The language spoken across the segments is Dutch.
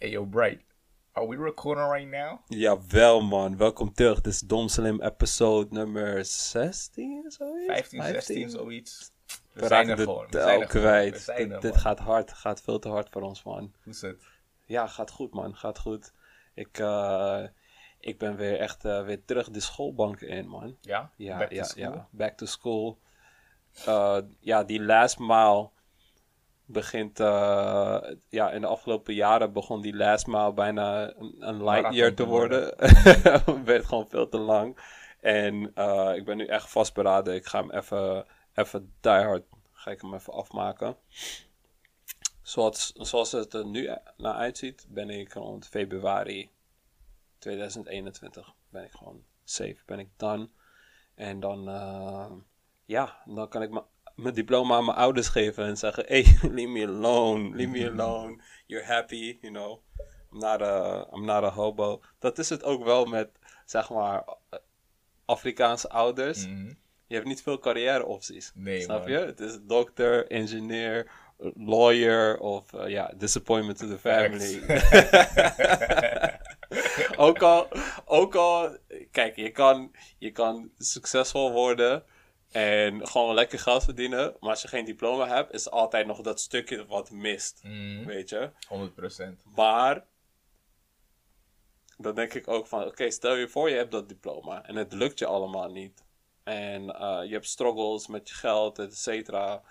Hey yo, Bright. Are we recording right now? Jawel man, welkom terug. Dit is Dom Slim episode nummer 16, zoiets? 15, 16, zoiets. We We zijn er gewoon. We zijn er. We kwijt. zijn Dit, er, gaat hard, gaat veel te hard voor ons man. Hoe is het? Ja, gaat goed man, gaat goed. Ik, eh, ik ben weer echt eh, weer terug de schoolbank in man. Ja? Ja, Back to ja, school? ja. Back to school. Eh, ja, die last mile begint, eh, ja, in de afgelopen jaren begon die last mile bijna een, een light year te worden. Werd gewoon veel te lang. En eh, ik ben nu echt vastberaden. Ik ga hem even, even die hard, ga ik hem even afmaken. Zoals, zoals het er nu naar uitziet, ben ik rond februari 2021 ben ik gewoon safe, ben ik done. En dan, eh, ja, dan kan ik mijn- mijn diploma aan mijn ouders geven en zeggen: Hey, leave me alone, leave me alone. You're happy, you know. I'm not a, I'm not a hobo. Dat is het ook wel met, zeg maar, Afrikaanse ouders. Mhm. Je hebt niet veel carrièreopties. Nee, Snap man. je? Het is dokter, engineer, lawyer of eh, ja, disappointment to the family. ook, al, ook al, kijk, je kan, je kan succesvol worden en gewoon lekker geld verdienen. Maar als je geen diploma hebt, is altijd nog dat stukje wat mist. Mhm. Weet je? 100%. Maar dan denk ik ook van, oké, stel je voor je hebt dat diploma en het lukt je allemaal niet. En eh, je hebt struggles met je geld, et cetera.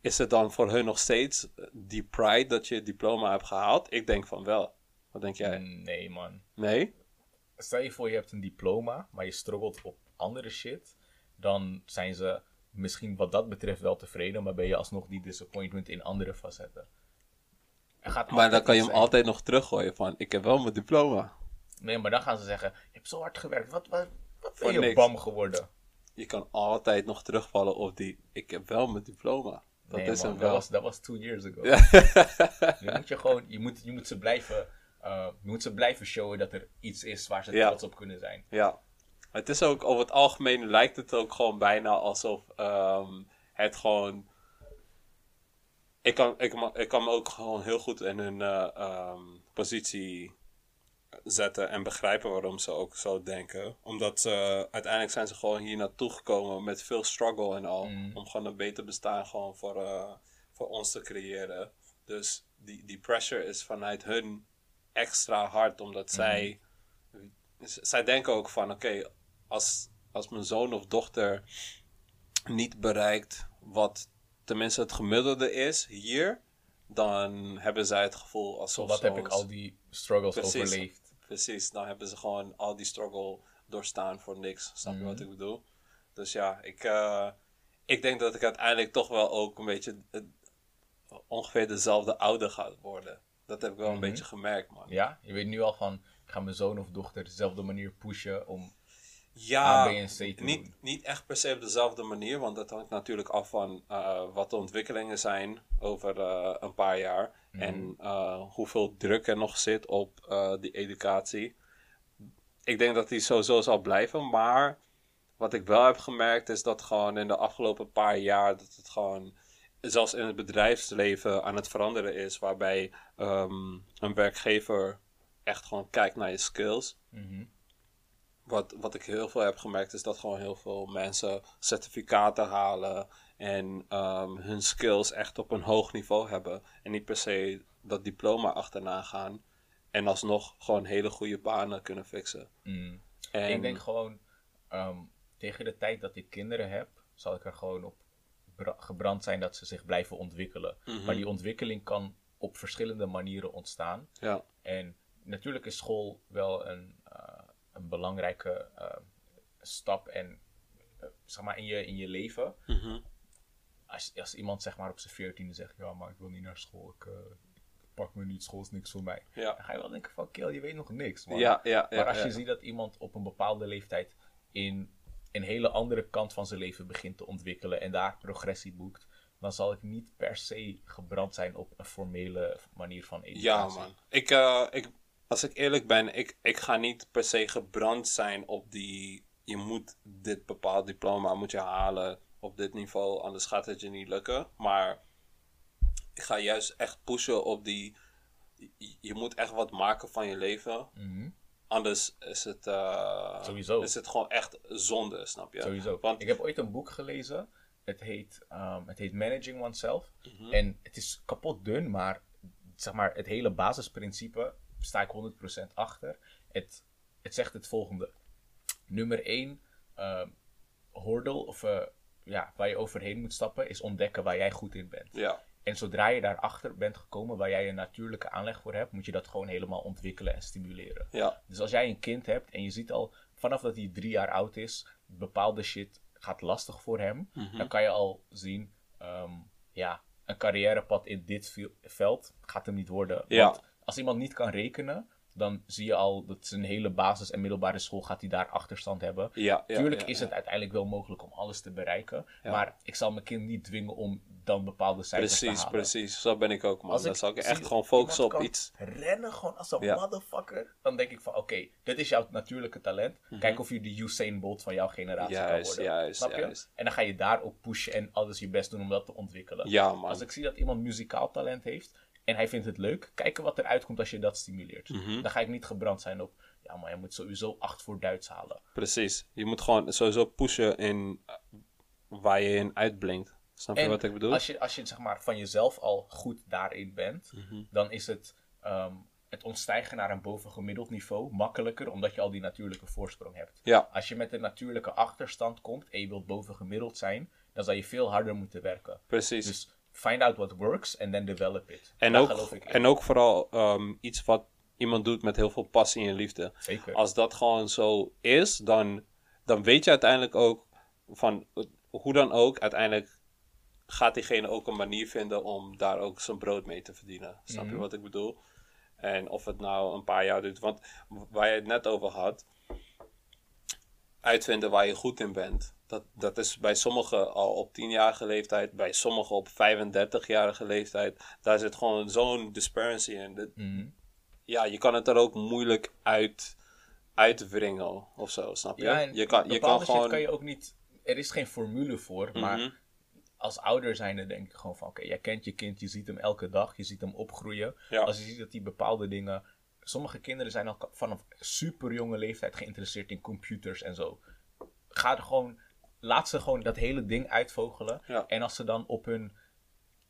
Is het dan voor hun nog steeds die pride dat je het diploma hebt gehaald? Ik denk van wel. Wat denk jij? Nee, man. Nee? Stel je voor je hebt een diploma, maar je struggelt op andere shit. Dan zijn ze misschien wat dat betreft wel tevreden, maar ben je alsnog die disappointment in andere facetten. Gaat Maar dan kan je hem zijn. altijd nog teruggooien van, ik heb wel mijn diploma. Nee, maar dan gaan ze zeggen: Je hebt zo hard gewerkt. Wat, wat, wat ben je niks. bam geworden? Je kan altijd nog terugvallen op die, ik heb wel mijn diploma. Dat nee, is man, hem dat was, dat was two years ago. Je moet je gewoon, je moet, je moet ze blijven, je moet ze blijven showen dat er iets is waar ze Ja. trots op kunnen zijn. Ja. Het is ook, over het algemeen lijkt het ook gewoon bijna alsof ehm, het gewoon... Ik kan, ik, ik kan me ook gewoon heel goed in hun eh, ehm, positie zetten en begrijpen waarom ze ook zo denken. Omdat uiteindelijk zijn ze gewoon hier naartoe gekomen met veel struggle en al. Mm. Om gewoon een beter bestaan gewoon voor, eh, voor ons te creëren. Dus die, die pressure is vanuit hun extra hard, omdat zij z- zij denken ook van, oké, als, als mijn zoon of dochter niet bereikt wat tenminste het gemiddelde is hier, dan hebben zij het gevoel alsof Wat heb ik al die struggles Precies. overleefd? Precies, dan hebben ze gewoon al die struggle doorstaan voor niks. Snap je Mhm. wat ik bedoel? Dus ja, ik, eh, ik denk dat ik uiteindelijk toch wel ook een beetje ongeveer dezelfde ouder ga worden. Dat heb ik wel Mhm. een beetje gemerkt, man. Ja, je weet nu al van, ik ga mijn zoon of dochter dezelfde manier pushen om Ja, niet, niet echt per se op dezelfde manier, want dat hangt natuurlijk af van eh, wat de ontwikkelingen zijn over eh, een paar jaar Mhm. en eh, hoeveel druk er nog zit op die educatie. Ik denk dat die sowieso zal blijven, maar wat ik wel heb gemerkt is dat gewoon in de afgelopen paar jaar dat het gewoon zelfs in het bedrijfsleven aan het veranderen is, waarbij ehm, een werkgever echt gewoon kijkt naar je skills Mhm. Wat, wat ik heel veel heb gemerkt is dat gewoon heel veel mensen certificaten halen en ehm, hun skills echt op een hoog niveau hebben. En niet per se dat diploma achterna gaan en alsnog gewoon hele goede banen kunnen fixen. Mm. En, Ik denk gewoon, ehm, tegen de tijd dat ik kinderen heb, zal ik er gewoon op bra- gebrand zijn dat ze zich blijven ontwikkelen. Mhm. Maar die ontwikkeling kan op verschillende manieren ontstaan. ja, En natuurlijk is school wel een, eh, een belangrijke eh, stap en, eh, zeg maar in, je, in je leven. mhm, Als, als iemand zeg maar op zijn veertiende zegt, ja, maar ik wil niet naar school, ik, eh, pak me niet, school is niks voor mij. ja, Dan ga je wel denken van, kill, je weet nog niks, man. ja, ja, Maar als je ziet dat iemand op een bepaalde leeftijd in een hele andere kant van zijn leven begint te ontwikkelen en daar progressie boekt, dan zal ik niet per se gebrand zijn op een formele manier van educatie. Ja, man. Ik, ik, als ik eerlijk ben, ik, ik ga niet per se gebrand zijn op die. Je moet dit bepaald diploma moet je halen op dit niveau, anders gaat het je niet lukken. Maar ik ga juist echt pushen op die je- moet echt wat maken van je leven. Mhm. Anders is het, eh, Sowieso. is het gewoon echt zonde, snap je? Sowieso. Want, Ik heb ooit een boek gelezen. Het heet, ehm, het heet Managing Oneself. Mhm. En het is kapot dun, maar zeg maar, het hele basisprincipe sta ik 100% achter. Het, het zegt het volgende. Nummer 1 hordel, of eh, ja, waar je overheen moet stappen, is ontdekken waar jij goed in bent. ja, En zodra je daarachter bent gekomen, waar jij een natuurlijke aanleg voor hebt, moet je dat gewoon helemaal ontwikkelen en stimuleren. ja, Dus als jij een kind hebt en je ziet al vanaf dat hij drie jaar oud is, bepaalde shit gaat lastig voor hem, Mhm. dan kan je al zien, ehm, ja, een carrièrepad in dit veld gaat hem niet worden. Ja. Want als iemand niet kan rekenen, dan zie je al dat zijn hele basis- en middelbare school gaat hij daar achterstand hebben. ja. ja Tuurlijk ja, is het uiteindelijk wel mogelijk om alles te bereiken, maar ik zal mijn kind niet dwingen om dan bepaalde cijfers te Precies, halen. precies. Zo ben ik ook, man. Als Dan ik zal ik echt gewoon focussen op iets. Rennen gewoon als een motherfucker. Dan denk ik van, oké, dit is jouw natuurlijke talent. Kijk of je de Usain Bolt van jouw generatie kan Mhm. Worden. juist, Snap je? juist. En dan ga je daarop pushen en alles je best doen om dat te ontwikkelen. Ja, man. Als ik zie dat iemand muzikaal talent heeft en hij vindt het leuk, kijken wat eruit komt als je dat stimuleert. Mhm. Dan ga ik niet gebrand zijn op, ja, maar je moet sowieso 8 voor Duits halen. Precies. Je moet gewoon sowieso pushen in eh, waar je in uitblinkt. Snap je En wat ik bedoel? Als je, als je zeg maar van jezelf al goed daarin bent, Mhm. dan is het, ehm, het ontstijgen naar een bovengemiddeld niveau makkelijker, omdat je al die natuurlijke voorsprong hebt. Ja, Als je met een natuurlijke achterstand komt en je wilt bovengemiddeld zijn, dan zal je veel harder moeten werken. precies. Dus find out what works and then develop it. en, Daar ook, en ook vooral ehm, iets wat iemand doet met heel veel passie en liefde. Zeker. Als dat gewoon zo is, dan, dan weet je uiteindelijk ook van eh, hoe dan ook, uiteindelijk gaat diegene ook een manier vinden om daar ook zijn brood mee te verdienen. Snap je Mhm. wat ik bedoel? En of het nou een paar jaar duurt. Want waar je het net over had, uitvinden waar je goed in bent. Dat, dat is bij sommigen al op 10-jarige leeftijd, bij sommigen op 35-jarige leeftijd. Daar zit gewoon zo'n disparity in. Dat- Mhm. ja, je kan het er ook moeilijk uit, uitwringen of zo, snap je? Ja, je kan, je kan gewoon... kan je ook niet... Er is geen formule voor, maar Mhm. als ouder zijnde denk ik gewoon van... Oké, jij kent je kind, je ziet hem elke dag, je ziet hem opgroeien. Ja. Als je ziet dat die bepaalde dingen... Sommige kinderen zijn al vanaf super jonge leeftijd geïnteresseerd in computers en zo. Ga er gewoon... Laat ze gewoon dat hele ding uitvogelen. Ja. En als ze dan op hun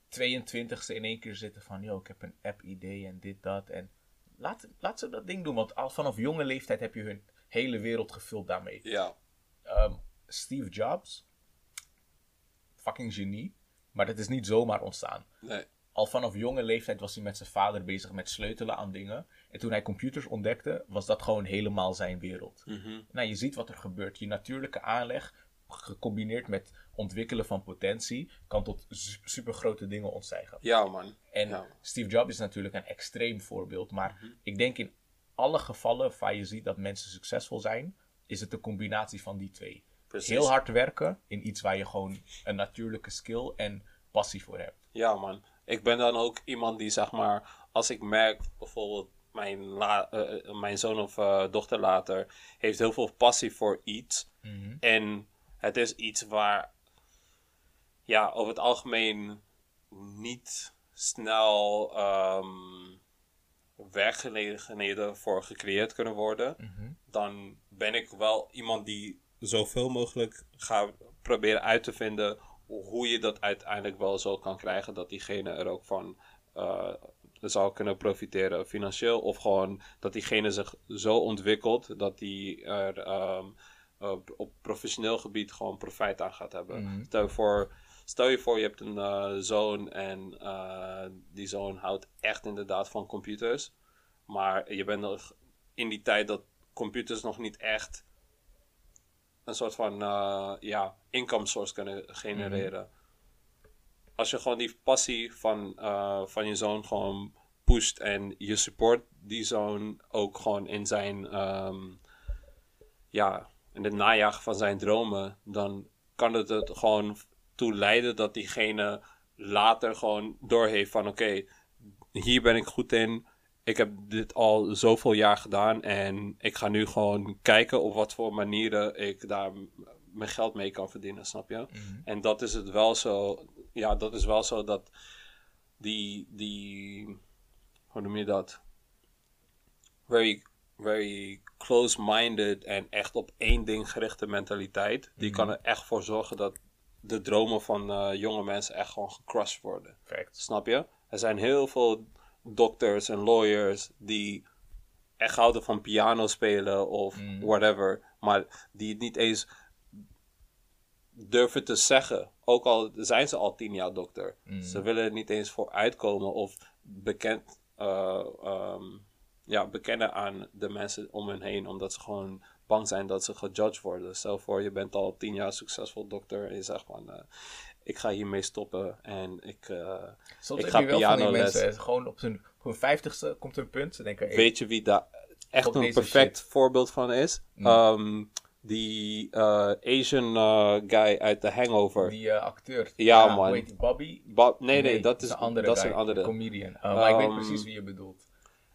22ste in één keer zitten van... Yo, ik heb een app-idee en dit, dat. En laat, laat ze dat ding doen. Want al vanaf jonge leeftijd heb je hun hele wereld gevuld daarmee. Ja, Ehm, Steve Jobs, fucking genie, maar dat is niet zomaar ontstaan. nee. Al vanaf jonge leeftijd was hij met zijn vader bezig met sleutelen aan dingen. En toen hij computers ontdekte, was dat gewoon helemaal zijn wereld. Mhm. Nou, je ziet wat er gebeurt. Je natuurlijke aanleg, gecombineerd met ontwikkelen van potentie, kan tot su- supergrote dingen ontstijgen. Ja, man. En Ja. Steve Jobs is natuurlijk een extreem voorbeeld. Maar Mhm. ik denk in alle gevallen waar je ziet dat mensen succesvol zijn, is het een combinatie van die twee. Precies. Heel hard werken in iets waar je gewoon een natuurlijke skill en passie voor hebt. Ja, man. Ik ben dan ook iemand die, zeg maar, als ik merk bijvoorbeeld mijn, la- eh, eh, mijn zoon of eh, dochter later heeft heel veel passie voor iets. En het is iets waar, ja, over het algemeen niet snel ehm werkgelegenheden voor gecreëerd kunnen worden. Dan ben ik wel iemand die zoveel mogelijk gaat proberen uit te vinden hoe je dat uiteindelijk wel zo kan krijgen dat diegene er ook van zou kunnen profiteren financieel. Of gewoon dat diegene zich zo ontwikkelt dat die er ehm, op, op professioneel gebied gewoon profijt aan gaat hebben. Stel, je voor, stel je voor je hebt een eh, zoon en eh, die zoon houdt echt inderdaad van computers. Maar je bent nog in die tijd dat computers nog niet echt een soort van eh, ja, income source kunnen genereren. Als je gewoon die passie van, eh, van je zoon gewoon pusht en je support die zoon ook gewoon in zijn ehm, ja, in het najagen van zijn dromen, dan kan het er gewoon toe leiden dat diegene later gewoon doorheeft van oké, hier ben ik goed in. Ik heb dit al zoveel jaar gedaan en ik ga nu gewoon kijken op wat voor manieren ik daar mijn geld mee kan verdienen, snap je? En dat is het wel zo, ja, dat is wel zo dat die, die hoe noem je dat? Very, very close-minded en echt op één ding gerichte mentaliteit. Die kan er echt voor zorgen dat de dromen van eh, jonge mensen echt gewoon gecrushed worden. Snap je? Er zijn heel veel dokters en lawyers die echt houden van piano spelen of whatever, maar die het niet eens durven te zeggen. Ook al zijn ze al tien jaar dokter. Ze willen er niet eens voor uitkomen of bekend, eh, ehm, ja, bekennen aan de mensen om hen heen, omdat ze gewoon bang zijn dat ze gejudged worden. Stel voor, je bent al tien jaar succesvol dokter en je zegt van, eh, ik ga hiermee stoppen en ik, eh, Soms ik ga wel van die mensen, gewoon op hun, op hun vijftigste komt een punt. Ze denken, hey, Weet je wie daar echt een perfect voorbeeld van is? Ehm, die eh, Asian eh, guy uit The Hangover. die eh, acteur. Ja, man. Hoe heet die, Bobby? Bob- nee, nee, dat is, een andere dat is guy, een andere. comedian. Maar ik weet Ehm, precies wie je bedoelt.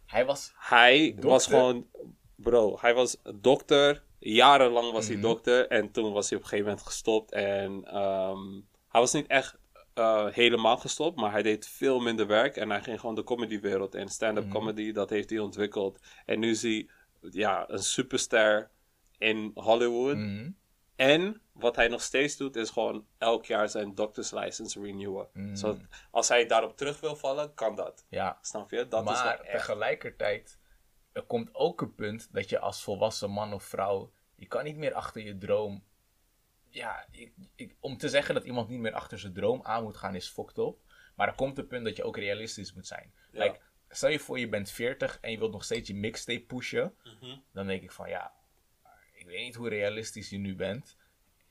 Hij was, Hij was gewoon, bro, hij was dokter. Jarenlang was Mhm. hij dokter. En toen was hij op een gegeven moment gestopt. En ehm, hij was niet echt helemaal gestopt, maar hij deed veel minder werk. En hij ging gewoon de comedywereld in. Stand-up Mhm. comedy, dat heeft hij ontwikkeld. En nu is hij ja, een superster in Hollywood. Mhm. En wat hij nog steeds doet, is gewoon elk jaar zijn doctorslicense renewen. Mhm. Zodat als hij daarop terug wil vallen, kan dat. ja. Snap je? Dat is maar wel echt. tegelijkertijd, er komt ook een punt dat je als volwassen man of vrouw, je kan niet meer achter je droom. Ja, ik, ik- om te zeggen dat iemand niet meer achter zijn droom aan moet gaan is fucked up. Maar er komt een punt dat je ook realistisch moet zijn. Ja. Like, stel je voor je bent 40 en je wilt nog steeds je mixtape pushen. Mhm. Dan denk ik van ja, weet niet hoe realistisch je nu bent.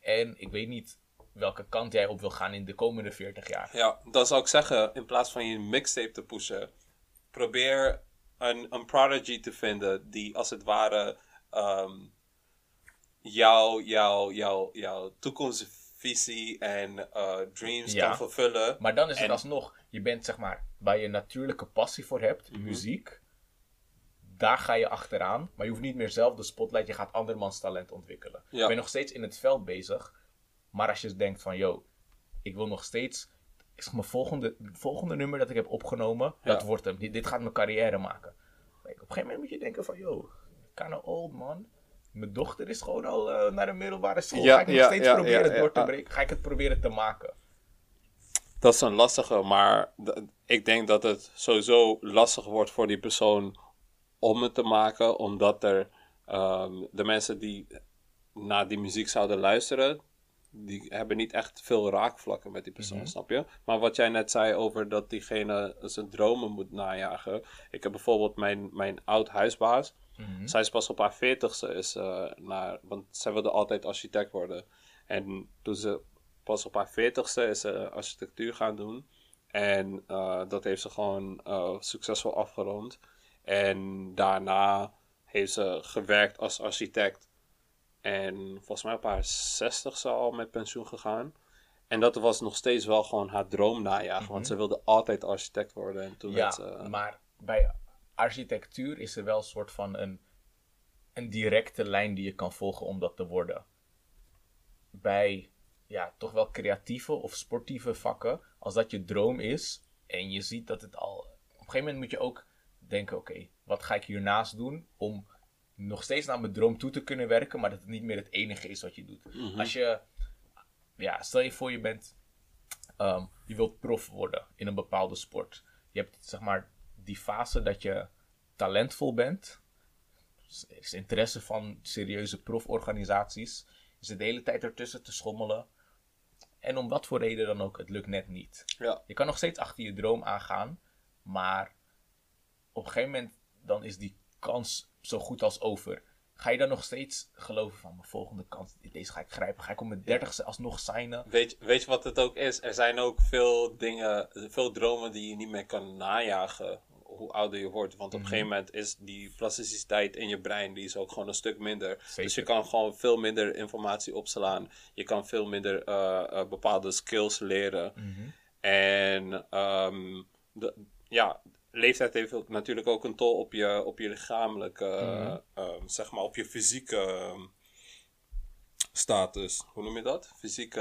En ik weet niet welke kant jij op wil gaan in de komende 40 jaar. Ja, dan zou ik zeggen, in plaats van je mixtape te pushen, probeer een, een prodigy te vinden die als het ware ehm jouw jou, jou, jou toekomstvisie en eh, dreams Ja. kan vervullen. Maar dan is het En- alsnog, je bent zeg maar, waar je natuurlijke passie voor hebt, Mhm. muziek, daar ga je achteraan. Maar je hoeft niet meer zelf de spotlight, je gaat andermans talent ontwikkelen. Ja. Je bent nog steeds in het veld bezig, maar als je denkt van, yo, ik wil nog steeds, is mijn volgende, volgende nummer dat ik heb opgenomen, Ja. dat wordt hem. Dit, dit gaat mijn carrière maken. Op een gegeven moment moet je denken van, yo, kinda old man. Mijn dochter is gewoon al eh, naar de middelbare school. Ja, ga ik nog steeds proberen ja, door te breken? Ga ik het proberen te maken? Dat is een lastige, maar ik denk dat het sowieso lastig wordt voor die persoon om het te maken, omdat er ehm, de mensen die naar die muziek zouden luisteren, die hebben niet echt veel raakvlakken met die persoon, snap je? Maar wat jij net zei over dat diegene zijn dromen moet najagen. Ik heb bijvoorbeeld mijn, mijn oud huisbaas. Zij is pas op haar veertigste, is, eh, naar, want zij wilde altijd architect worden. En toen ze pas op haar veertigste is ze architectuur gaan doen. En eh, dat heeft ze gewoon eh, succesvol afgerond. En daarna heeft ze gewerkt als architect. En volgens mij op haar zestigste al met pensioen gegaan. En dat was nog steeds wel gewoon haar droom najagen. Want ze wilde altijd architect worden. En toen Ja, werd ze... maar bij architectuur is er wel een soort van een, een directe lijn die je kan volgen om dat te worden. Bij ja, toch wel creatieve of sportieve vakken, als dat je droom is en je ziet dat het al. Op een gegeven moment moet je ook denken: oké, wat ga ik hiernaast doen om nog steeds naar mijn droom toe te kunnen werken, maar dat het niet meer het enige is wat je doet. Als je, ja, stel je voor je bent Ehm, je wilt prof worden in een bepaalde sport. Je hebt zeg maar die fase dat je talentvol bent. Is interesse van serieuze proforganisaties. Zit de hele tijd ertussen te schommelen. En om wat voor reden dan ook, het lukt net niet. Ja. Je kan nog steeds achter je droom aangaan, maar op een gegeven moment dan is die kans zo goed als over. Ga je dan nog steeds geloven van mijn volgende kans, deze ga ik grijpen, ga ik op mijn dertigste alsnog signen? Weet, weet je wat het ook is? Er zijn ook veel dingen, veel dromen die je niet meer kan najagen hoe ouder je wordt. Want op een gegeven moment is die plasticiteit in je brein, die is ook gewoon een stuk minder. Dus je kan gewoon veel minder informatie opslaan. Je kan veel minder eh, eh, bepaalde skills leren. En ehm, de, ja, leeftijd heeft natuurlijk ook een tol op je, op je lichamelijke, ehm, zeg maar, op je fysieke ehm, status. Hoe noem je dat? Fysieke,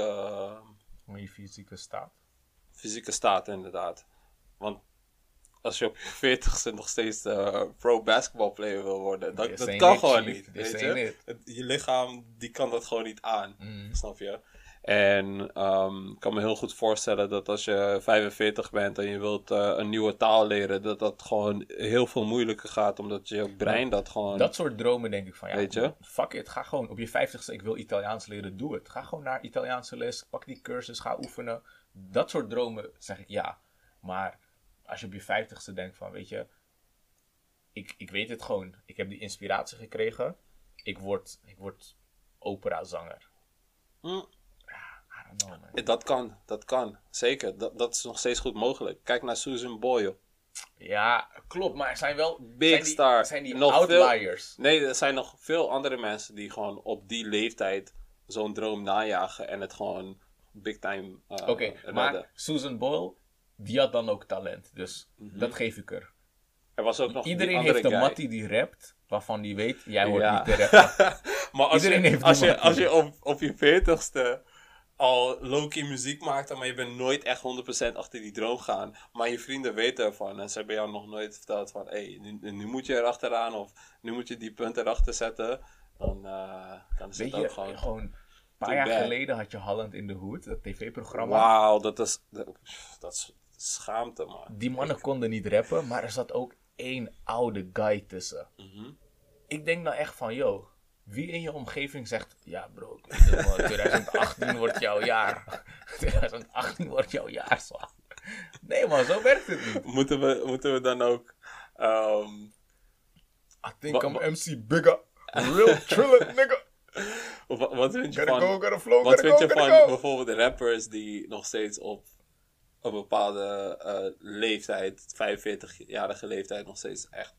ehm, je fysieke staat. fysieke staat, inderdaad. Want als je op je veertigste nog steeds eh, pro basketball player wil worden. Dat, dat kan gewoon niet. Weet je? Het- je lichaam die kan dat gewoon niet aan. Mm. Snap je? En ehm, ik kan me heel goed voorstellen dat als je 45 bent en je wilt eh, een nieuwe taal leren, dat dat gewoon heel veel moeilijker gaat, omdat je brein dat gewoon. Dat soort dromen denk ik van, ja, Weet je? fuck it, ga gewoon op je vijftigste, ik wil Italiaans leren, doe het. Ga gewoon naar Italiaanse les, pak die cursus, ga oefenen. Dat soort dromen zeg ik ja. Maar als je op je vijftigste denkt van, weet je, ik, ik weet het gewoon. Ik heb die inspiratie gekregen. Ik word, ik word operazanger. Hm, Dat kan, dat kan. Zeker. Dat, dat is nog steeds goed mogelijk. Kijk naar Susan Boyle. Ja, klopt, maar er zijn wel Big zijn die, star. zijn die Nog veel- outliers. Nee, er zijn nog veel andere mensen die gewoon op die leeftijd zo'n droom najagen en het gewoon big time eh Oké, maar Susan Boyle, die had dan ook talent. Dus Mhm. dat geef ik er. Er was ook nog Iedereen heeft een guy. mattie die rapt, waarvan die weet, jij hoort Ja. niet te rappen. Maar als Iedereen je, heeft als je, als je op, op je veertigste al low-key muziek maakt, maar je bent nooit echt 100% achter die droom gaan, maar je vrienden weten ervan en ze hebben jou nog nooit verteld van, hé, hey, nu, nu moet je erachteraan of nu moet je die punt erachter zetten, dan, eh, dan is Weet het je, gewoon... gewoon, een paar jaar bad. geleden had je Holland in de Hoed, dat tv-programma. Wauw, dat is, dat, dat is schaamte, man. Die mannen konden niet rappen, maar er zat ook één oude guy tussen. Mhm. Ik denk nou echt van, yo, wie in je omgeving zegt, ja bro, ik weet het wel, 2018 wordt jouw jaar. 2018 wordt jouw jaar, zwaar. Nee man, zo werkt het niet. Moeten we, moeten we dan ook... ehm, I think I'm MC Bigger. Real trillin' nigga. wat, wat vind je van... go, gotta flow, Wat vind go, je van bijvoorbeeld rappers die nog steeds op een bepaalde eh, leeftijd, 45-jarige leeftijd, nog steeds echt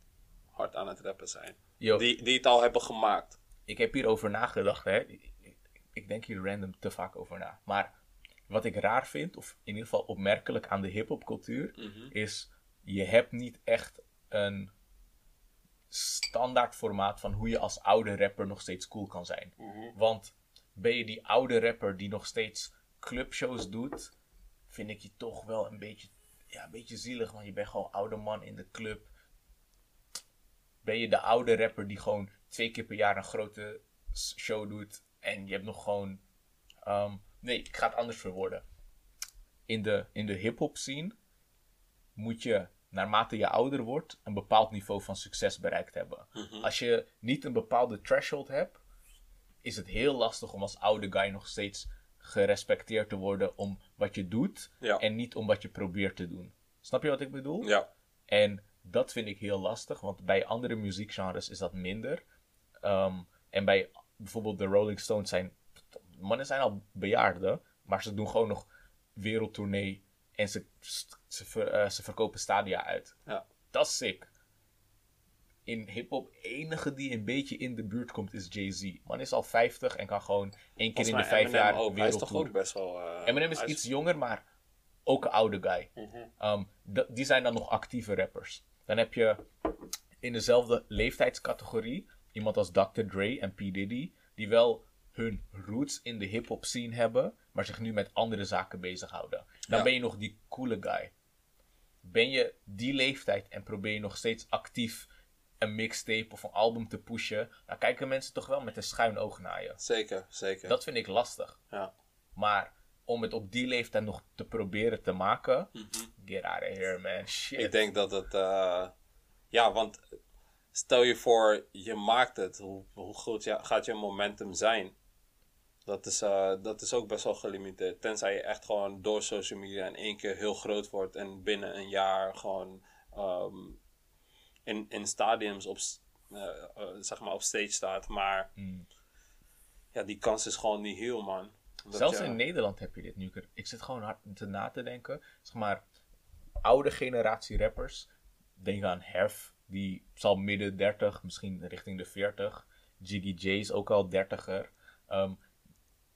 hard aan het rappen zijn? Yo, Die, die het al hebben gemaakt. Ik heb hierover nagedacht, hè. Ik, ik- ik denk hier random te vaak over na. Maar wat ik raar vind, of in ieder geval opmerkelijk aan de hip-hop cultuur, is je hebt niet echt een standaard formaat van hoe je als oude rapper nog steeds cool kan zijn. Want ben je die oude rapper die nog steeds clubshows doet, vind ik je toch wel een beetje, ja, een beetje zielig, want je bent gewoon oude man in de club. Ben je de oude rapper die gewoon twee keer per jaar een grote show doet en je hebt nog gewoon. ehm, nee, ik ga het anders verwoorden. In de, in de hip-hop scene moet je, naarmate je ouder wordt, een bepaald niveau van succes bereikt hebben. Als je niet een bepaalde threshold hebt, is het heel lastig om als oude guy nog steeds gerespecteerd te worden om wat je doet Ja. en niet om wat je probeert te doen. Snap je wat ik bedoel? Ja. En dat vind ik heel lastig, want bij andere muziekgenres is dat minder. Ehm, en bij bijvoorbeeld de Rolling Stones zijn... Mannen zijn al bejaarden, maar ze doen gewoon nog wereldtournee en ze, ze, ver- eh, ze verkopen stadia uit. Ja. Dat is sick. In hip-hop, enige die een beetje in de buurt komt is Jay-Z. Man is al 50 en kan gewoon één keer in de vijf jaar ook. Hij is toch ook best wel... eh, Eminem is iets jonger, maar ook een oude guy. Mhm. Ehm, die zijn dan nog actieve rappers. Dan heb je in dezelfde leeftijdscategorie iemand als Dr. Dre en P. Diddy, die wel hun roots in de hip-hop scene hebben, maar zich nu met andere zaken bezighouden. Dan Ja. ben je nog die coole guy. Ben je die leeftijd en probeer je nog steeds actief een mixtape of een album te pushen, dan kijken mensen toch wel met een schuin oog naar je. Zeker, zeker. Dat vind ik lastig. Ja. Maar om het op die leeftijd nog te proberen te maken, get out of here, man. Shit. Ik denk dat het... eh, ja, want stel je voor, je maakt het. Hoe, hoe groot ja- gaat je momentum zijn? Dat is, eh, dat is ook best wel gelimiteerd. Tenzij je echt gewoon door social media in één keer heel groot wordt. En binnen een jaar gewoon ehm, in, in stadiums op, eh, eh, zeg maar op stage staat. Maar Mm. ja, die kans is gewoon niet heel, man. Dat Zelfs je- in Nederland heb je dit nu. Ik Ik zit gewoon hard te na te denken. Zeg maar, oude generatie rappers. Denk aan Hef, die zal midden 30, misschien richting de 40. Jiggy J is ook al 30er. Ehm,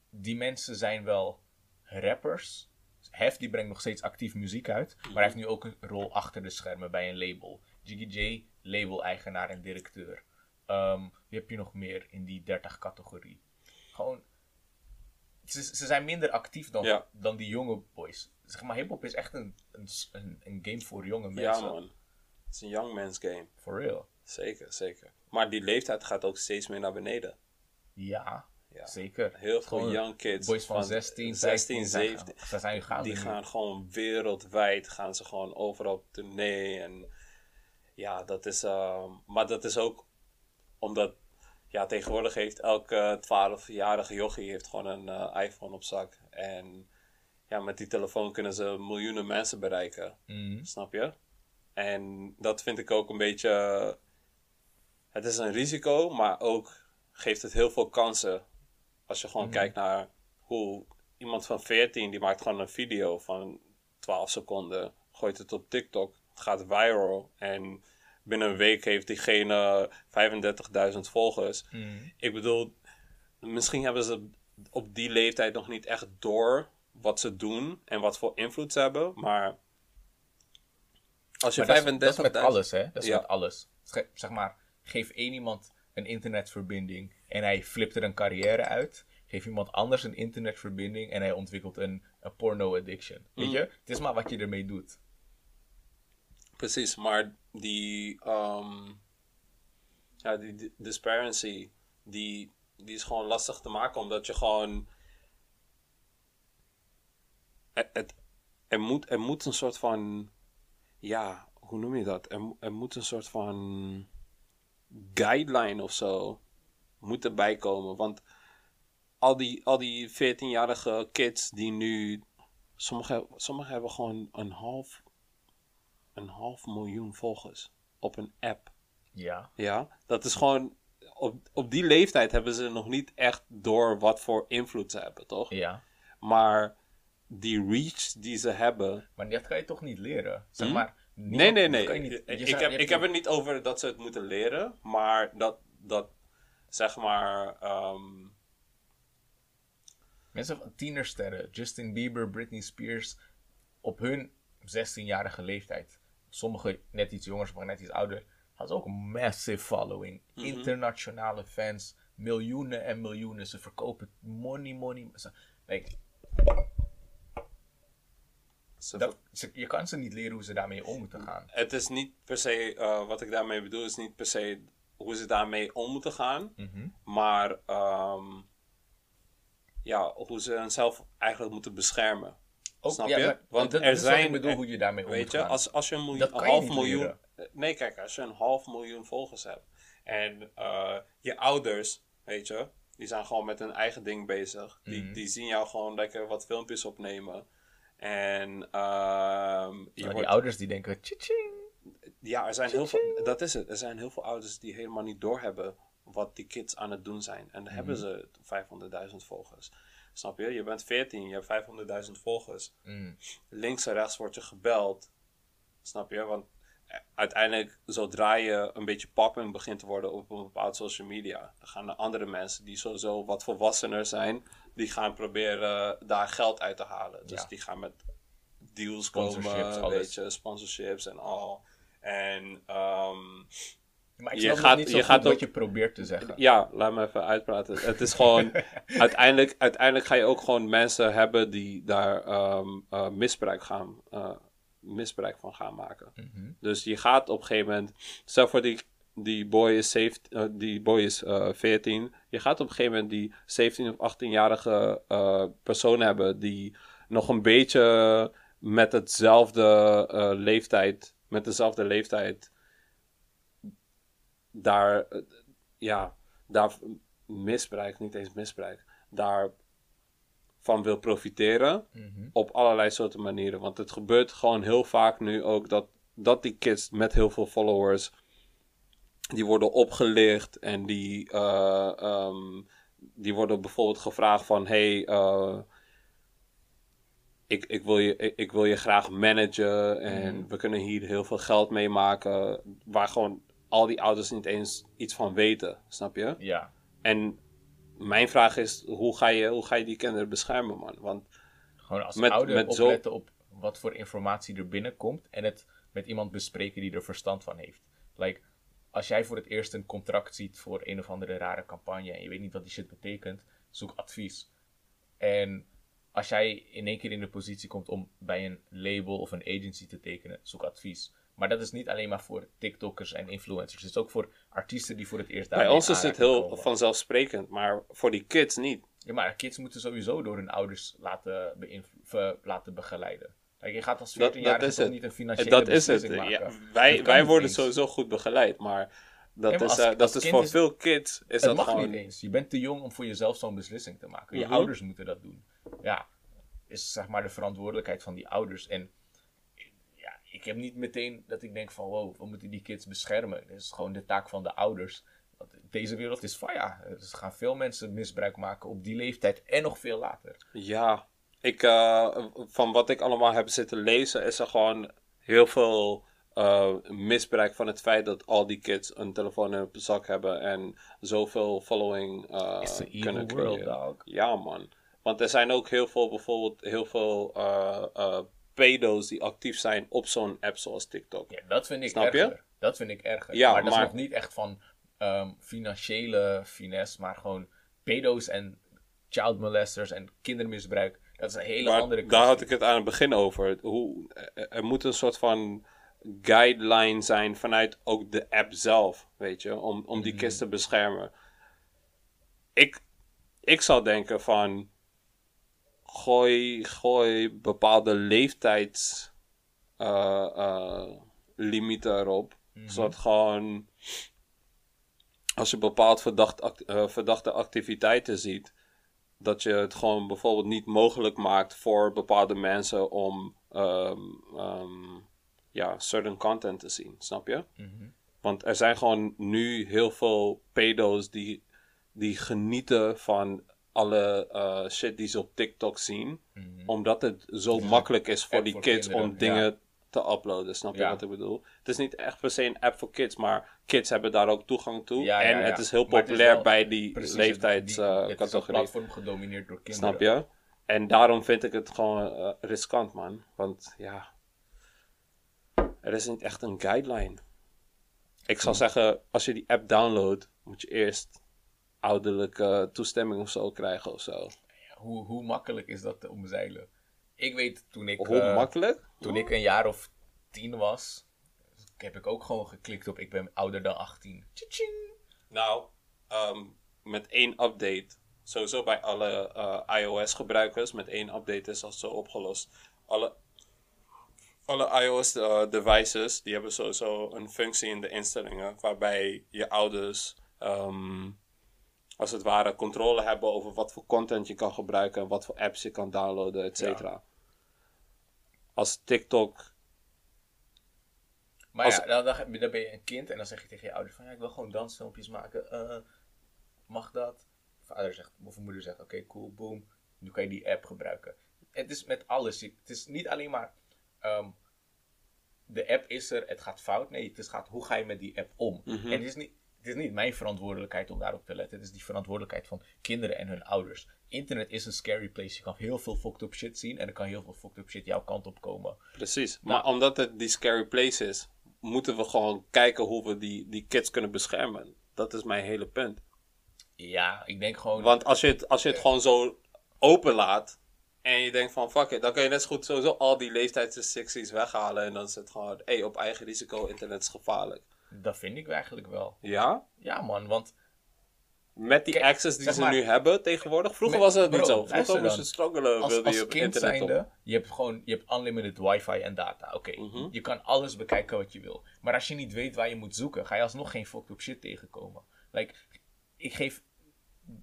die mensen zijn wel rappers. Hef die brengt nog steeds actief muziek uit. Maar hij heeft nu ook een rol achter de schermen bij een label. Jiggy J, label-eigenaar en directeur. Ehm, wie heb je nog meer in die 30 categorie? Gewoon ze, ze zijn minder actief dan, Ja. dan die jonge boys. Zeg maar, hip-hop is echt een, een, een, game voor jonge Ja, mensen. man. Het is een young man's game. For real. Zeker, zeker. Maar die leeftijd gaat ook steeds meer naar beneden. Ja, Ja. zeker. Heel veel Gewoon young kids. Boys van 16, 15, 17. Ze zijn gaan Die gaan gewoon wereldwijd, gaan ze gewoon overal op tournee. En ja, dat is, ehm, maar dat is ook omdat, ja, tegenwoordig heeft elke 12-jarige jochie heeft gewoon een eh, iPhone op zak. En ja, met die telefoon kunnen ze miljoenen mensen bereiken. Mhm. Snap je? En dat vind ik ook een beetje. Het is een risico, maar ook geeft het heel veel kansen. Als je gewoon kijkt naar hoe iemand van 14 die maakt gewoon een video van 12 seconden, gooit het op TikTok, het gaat viral en binnen een week heeft diegene 35.000 volgers. Mhm. Ik bedoel, misschien hebben ze op die leeftijd nog niet echt door wat ze doen en wat voor invloed ze hebben, maar als je Maar dat is- dat is 35.000 met alles, hè? Dat is Ja. met alles. Zeg maar, geef één iemand een internetverbinding en hij flipt er een carrière uit. Geef iemand anders een internetverbinding en hij ontwikkelt een, een porno-addiction. Weet Mm. je? Het is maar wat je ermee doet. Precies, maar die, ehm, ja, die di- disparity, die, die is gewoon lastig te maken, omdat je gewoon. Het, het- er, moet, er moet een soort van. Ja, hoe noem je dat? Er, er moet een soort van. guideline of zo. Moet erbij komen. Want al die, al die 14-jarige kids die nu. Sommigen sommige hebben gewoon een half een half miljoen volgers op een app. Ja. Ja, dat is gewoon. Op, op die leeftijd hebben ze nog niet echt door wat voor invloed ze hebben, toch? Ja. Maar die reach die ze hebben. Maar dat kan je toch niet leren? Zeg Hm? maar. Nee, niemand- nee, nee. niet- ik, heb, ik heb het niet over dat ze het moeten leren, maar dat, dat zeg maar. ehm, Mensen van tienersterren, Justin Bieber, Britney Spears, op hun 16-jarige leeftijd. Sommige net iets jonger, sommige net iets ouder. Hadden ze ook een massive following. Mhm. Internationale fans, miljoenen en miljoenen. Ze verkopen money, money. Ze, like, ze dat, ze- je kan ze niet leren hoe ze daarmee om moeten gaan. het is niet per se, eh, wat ik daarmee bedoel, is niet per se hoe ze daarmee om moeten gaan. Mhm. Maar ehm, ja, hoe ze hunzelf eigenlijk moeten beschermen. Ook, Snap ja, je? maar Want dat, er zijn- ik bedoel hoe je daarmee om Weet je, als, als je een, miljoen, half miljoen. leren. Nee, kijk, als je een half miljoen volgers hebt. En eh, je ouders, weet je, die zijn gewoon met hun eigen ding bezig. Die, Mhm. die zien jou gewoon lekker wat filmpjes opnemen. En ehm, je die ouders die denken, tjitjing. ja, er zijn heel veel, dat is het. Er zijn heel veel ouders die helemaal niet doorhebben wat die kids aan het doen zijn. En dan hebben ze 500.000 volgers. Snap je? Je bent 14, je hebt 500.000 volgers. Mm. Links en rechts wordt je gebeld. Snap je? Want eh, uiteindelijk, zodra je een beetje popping begint te worden op een bepaald social media, dan gaan de andere mensen die sowieso wat volwassener zijn, die gaan proberen daar geld uit te halen. Dus Ja. die gaan met deals komen, alles. weet je, sponsorships en al. En Maar ik Je gaat- niet je gaat wat je probeert te zeggen. ja, laat me even uitpraten. Het is gewoon, uiteindelijk, uiteindelijk ga je ook gewoon mensen hebben die daar ehm, eh, misbruik, gaan, eh, misbruik van gaan maken. Mhm. Dus je gaat op een gegeven moment, stel voor die, die boy is, 17, eh, die boy is eh, 14, je gaat op een gegeven moment die 17 of 18-jarige eh, persoon hebben die nog een beetje met hetzelfde leeftijd, met dezelfde leeftijd daar, ja, daar misbruik, niet eens misbruik, daar van wil profiteren Mhm. op allerlei soorten manieren. Want het gebeurt gewoon heel vaak nu ook dat, dat die kids met heel veel followers, die worden opgelicht en die, eh, ehm, die worden bijvoorbeeld gevraagd van, hey, eh, ik, ik, wil je, ik, ik wil je graag managen en Mhm. we kunnen hier heel veel geld mee maken, waar gewoon al die ouders niet eens iets van weten, snap je? Ja. En mijn vraag is, hoe ga je, hoe ga je die kinderen beschermen, man? Want Gewoon als Met- ouder met zo- opletten op wat voor informatie er binnenkomt en het met iemand bespreken die er verstand van heeft. Like, als jij voor het eerst een contract ziet voor een of andere rare campagne en je weet niet wat die shit betekent, zoek advies. En als jij in één keer in de positie komt om bij een label of een agency te tekenen, zoek advies. Maar dat is niet alleen maar voor TikTokkers en influencers. Het is ook voor artiesten die voor het eerst Bij daarmee ons is het heel komen. vanzelfsprekend, maar voor die kids niet. Ja, maar kids moeten sowieso door hun ouders laten begeleiden. Kijk, je gaat als Dat, 14-jarige dat is toch het. niet een En financiële dat is het. beslissing Ja, maken. wij Dat wij worden eens. sowieso goed begeleid, maar dat Ja, is, eh, dat is voor is- veel kids is Het dat mag gewoon... niet eens. Je bent te jong om voor jezelf zo'n beslissing te maken. Je Mhm. ouders moeten dat doen. Ja, is zeg maar de verantwoordelijkheid van die ouders. En ja, ik heb niet meteen dat ik denk van wow, we moeten die kids beschermen. Dat is gewoon de taak van de ouders. Want deze wereld is van ja, er gaan veel mensen misbruik maken op die leeftijd en nog veel later. Ja, ik, eh, van wat ik allemaal heb zitten lezen, is er gewoon heel veel eh, misbruik van het feit dat al die kids een telefoon in hun zak hebben en zoveel following eh, kunnen creëren. dog. Ja, man. Want er zijn ook heel veel, bijvoorbeeld, heel veel pedo's die actief zijn op zo'n app zoals TikTok. Ja, dat vind ik Snap je? erger. Dat vind ik erger. Ja, maar dat is nog niet echt van ehm, financiële finesse, maar gewoon pedo's en child molesters en kindermisbruik. Dat is een hele Maar andere daar had kwestie. ik het aan het begin over. Hoe, er- er moet een soort van guideline zijn vanuit ook de app zelf, weet je, om, om die Mhm. kids te beschermen. Ik, ik zou denken van, gooi, gooi bepaalde leeftijds eh, eh, erop, Mhm. zodat gewoon, als je bepaald verdacht, act- eh, verdachte activiteiten ziet, dat je het gewoon bijvoorbeeld niet mogelijk maakt voor bepaalde mensen om ehm, ehm, ja, certain content te zien, snap je? Mhm. Want er zijn gewoon nu heel veel pedo's die, die genieten van alle eh, shit die ze op TikTok zien. Mhm. Omdat het zo makkelijk is voor die voor kids kinderen, om dingen te uploaden. Snap je Ja. wat ik bedoel? Het is niet echt per se een app voor kids, maar kids hebben daar ook toegang toe. Ja, ja, en het is heel is populair wel bij die het- die- Het is een leeftijdscategorie. platform gedomineerd door kinderen. Snap je? En daarom vind ik het gewoon eh, riskant, man. Want ja, er is niet echt een guideline. Ik zou zeggen, als je die app downloadt, moet je eerst ouderlijke toestemming of zo krijgen of zo. Hoe, hoe makkelijk is dat te omzeilen? Ik weet toen ik, Hoe eh, makkelijk? toen ik een jaar of tien was, heb ik ook gewoon geklikt op ik ben ouder dan 18. Tjitjing. Nou, ehm, met één update, sowieso bij alle eh, iOS-gebruikers, met één update is dat zo opgelost. Alle, alle iOS-devices, die hebben sowieso een functie in de instellingen, waarbij je ouders, ehm, als het ware, controle hebben over wat voor content je kan gebruiken en wat voor apps je kan downloaden, et cetera. Als TikTok Maar Als- ja, dan, ben je een kind en dan zeg je tegen je ouders van ja, ik wil gewoon dansfilmpjes maken. Eh, mag dat? Vader zegt, of moeder zegt, oké, cool, boom. Nu kan je die app gebruiken. Het is met alles. Het is niet alleen maar ehm, de app is er, het gaat fout. Nee, het is gaat hoe ga je met die app om. Mhm. En het is, niet, het is niet mijn verantwoordelijkheid om daarop te letten. Het is die verantwoordelijkheid van kinderen en hun ouders. Internet is een scary place. Je kan heel veel fucked up shit zien en er kan heel veel fucked up shit jouw kant op komen. Precies. Nou. Maar omdat het die scary place is, moeten we gewoon kijken hoe we die, die kids kunnen beschermen. Dat is mijn hele punt. Ja, ik denk gewoon... Want als je het, als je het gewoon zo open laat en je denkt van fuck it, dan kun je net zo goed sowieso al die leeftijdsrestricties weghalen. En dan is het gewoon, hé, op eigen risico, internet is gevaarlijk. Dat vind ik eigenlijk wel. Ja? Ja, man, want Met die Kijk, access die zeg ze maar- nu hebben tegenwoordig. Vroeger Met- was het niet zo. Vroeger moest je struggelen, als, wilde je als op kind internet op. je hebt gewoon je hebt unlimited wifi en data. Oké, Mhm. je kan alles bekijken wat je wil. Maar als je niet weet waar je moet zoeken, ga je alsnog geen fucked up shit tegenkomen. Like, ik geef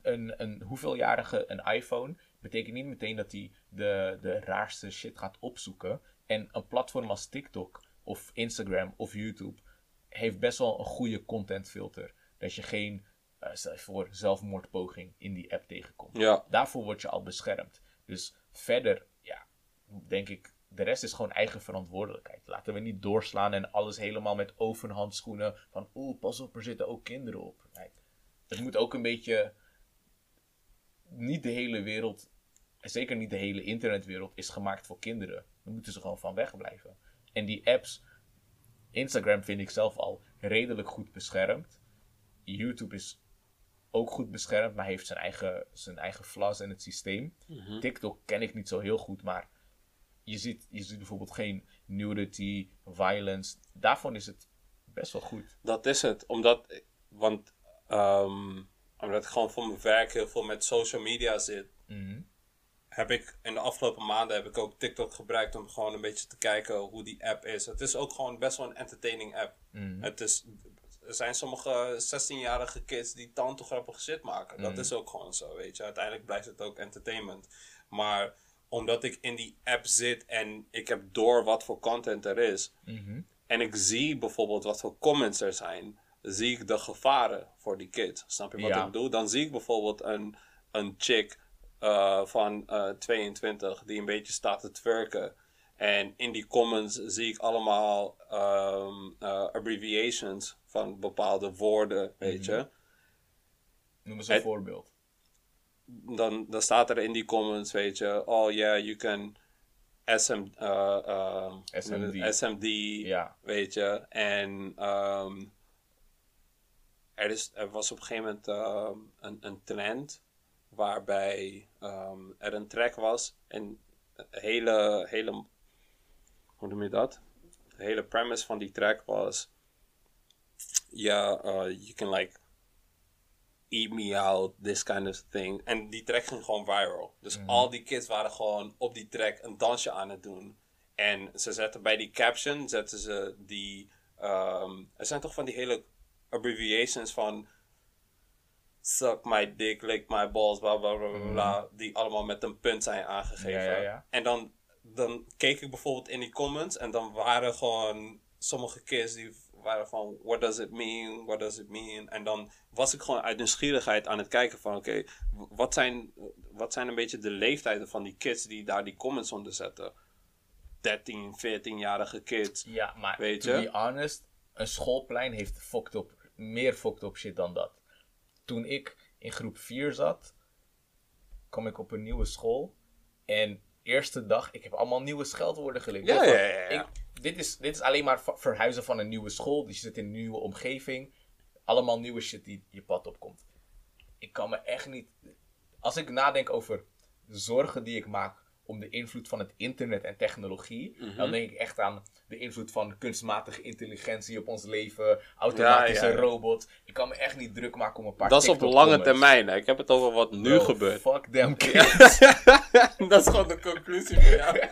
een, een hoeveeljarige een iPhone, betekent niet meteen dat hij de, de raarste shit gaat opzoeken. En een platform als TikTok of Instagram of YouTube heeft best wel een goede content filter. Dat je geen, eh, stel je voor, zelfmoordpoging in die app tegenkomt. Ja, Daarvoor word je al beschermd. Dus verder, ja, denk ik, de rest is gewoon eigen verantwoordelijkheid. Laten we niet doorslaan en alles helemaal met overhandschoenen van, oeh, pas op, er zitten ook kinderen op. Het moet ook een beetje, niet de hele wereld, zeker niet de hele internetwereld, is gemaakt voor kinderen. Daar moeten ze gewoon van wegblijven. En die apps, Instagram vind ik zelf al redelijk goed beschermd. YouTube is ook goed beschermd, maar heeft zijn eigen, zijn eigen flaws in het systeem. Mhm. TikTok ken ik niet zo heel goed, maar je ziet, je ziet bijvoorbeeld geen nudity, violence. Daarvan is het best wel goed. Dat is het. Omdat, want, ehm, omdat ik gewoon voor mijn werk heel veel met social media zit. Mhm. Heb ik in de afgelopen maanden heb ik ook TikTok gebruikt om gewoon een beetje te kijken hoe die app is. Het is ook gewoon best wel een entertaining app. Mhm. Het is, er zijn sommige 16-jarige kids die tante grappige shit maken. Dat Mhm. is ook gewoon zo, weet je. Uiteindelijk blijft het ook entertainment. Maar omdat ik in die app zit en ik heb door wat voor content er is. Mhm. En ik zie bijvoorbeeld wat voor comments er zijn. Zie ik de gevaren voor die kids. Snap je wat Ja. ik bedoel? Dan zie ik bijvoorbeeld een, een chick eh, van eh, 22 die een beetje staat te twerken. En in die comments zie ik allemaal ehm, eh, abbreviations van bepaalde woorden, weet je. Noem eens een voorbeeld. Dan, dan staat er in die comments, weet je, oh yeah, you can SM, eh, ehm, SMD. SMD Ja. weet je. En ehm, er, is, er was op een gegeven moment een, een trend waarbij ehm, er een track was en hele, hele, hoe noem je dat? De hele premise van die track was, ja, uh, you can like eat me out, this kind of thing. En die track ging gewoon viral. Dus al die kids waren gewoon op die track een dansje aan het doen. En ze zetten bij die caption, zetten ze die, ehm, er zijn toch van die hele abbreviations van suck my dick, lick my balls, bla bla bla bla, bla, die allemaal met een punt zijn aangegeven. Ja, ja, ja. En dan, dan keek ik bijvoorbeeld in die comments en dan waren gewoon sommige kids die waren van what does it mean, what does it mean. En dan was ik gewoon uit nieuwsgierigheid aan het kijken van oké, wat, zijn, wat zijn een beetje de leeftijden van die kids die daar die comments onder zetten. 13, 14-jarige kids. Ja, maar Weet to je? be honest, een schoolplein heeft fucked up, meer fucked up shit dan dat. Toen ik in groep 4 zat, kwam ik op een nieuwe school. En eerste dag, ik heb allemaal nieuwe scheldwoorden geleerd. Ja, ja, ja. Ik, dit, is, dit is alleen maar verhuizen van een nieuwe school. Dus je zit in een nieuwe omgeving. Allemaal nieuwe shit die je pad opkomt. Ik kan me echt niet... Als ik nadenk over de zorgen die ik maak om de invloed van het internet en technologie, Mhm. dan denk ik echt aan de invloed van kunstmatige intelligentie op ons leven, automatische Ja, ja. robots. Ik kan me echt niet druk maken om een paar Dat is op lange termijn. Hè. Ik heb het over wat nu Bro, gebeurt. Fuck them kids. dat is gewoon de conclusie van jou.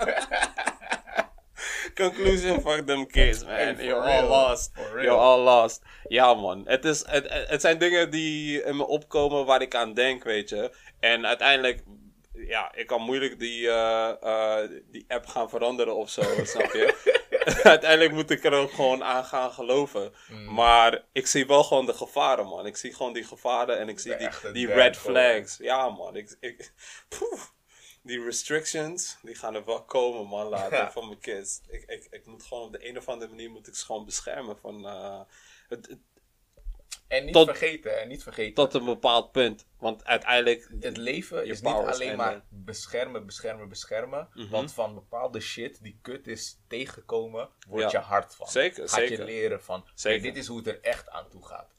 Conclusion, fuck them kids, man. You're all lost. You're all lost. Ja, man. Het, is, het zijn dingen die in me opkomen waar ik aan denk, weet je. En uiteindelijk, ja, ik kan moeilijk die, eh, eh, die app gaan veranderen of zo, snap je? uiteindelijk moet ik er ook gewoon aan gaan geloven. Mm. Maar ik zie wel gewoon de gevaren, man. Ik zie gewoon die gevaren en ik zie die, die red flags. Ja, man. Ik, ik, die restrictions, die gaan er wel komen, man, later, Ja. van mijn kids. Ik, ik, ik moet gewoon op de een of andere manier moet ik ze gewoon beschermen van... eh, het, het- En niet Tot- vergeten, en niet vergeten. tot een bepaald punt. Want uiteindelijk... het leven Je is niet alleen en, maar eh, beschermen, beschermen, beschermen. Mhm. Want van bepaalde shit die kut is tegengekomen, word Ja. je hard van. Zeker, Gaat je zeker. leren van, Zeker. dit is hoe het er echt aan toe gaat.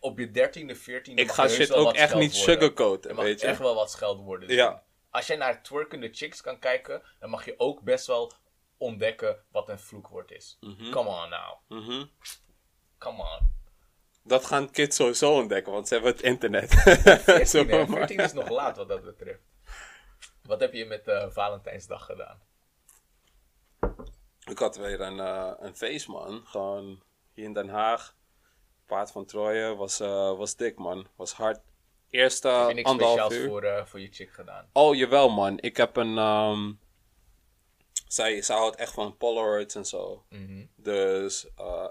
Op je dertiende, veertiende Ik ga je shit ook echt niet sugarcoaten, Je mag je. echt wel wat scheldwoorden Ja. zien. Als jij naar twerkende chicks kan kijken, dan mag je ook best wel ontdekken wat een vloekwoord is. Mhm. Come on now. Mhm. Come on. Dat gaan kids sowieso ontdekken, want ze hebben het internet. 14, Zo, hè? maar- 14 is nog laat wat dat betreft. Wat heb je met eh, Valentijnsdag gedaan? Ik had weer een, eh, een feest, man. Gewoon hier in Den Haag. Paard van Troje was, eh, was dik, man. Was hard. Eerste heb je niks speciaals uur. voor, voor je chick gedaan? Oh, jawel, man. Ik heb een... ehm, zij, zij houdt echt van Polaroids en zo. Mhm. Dus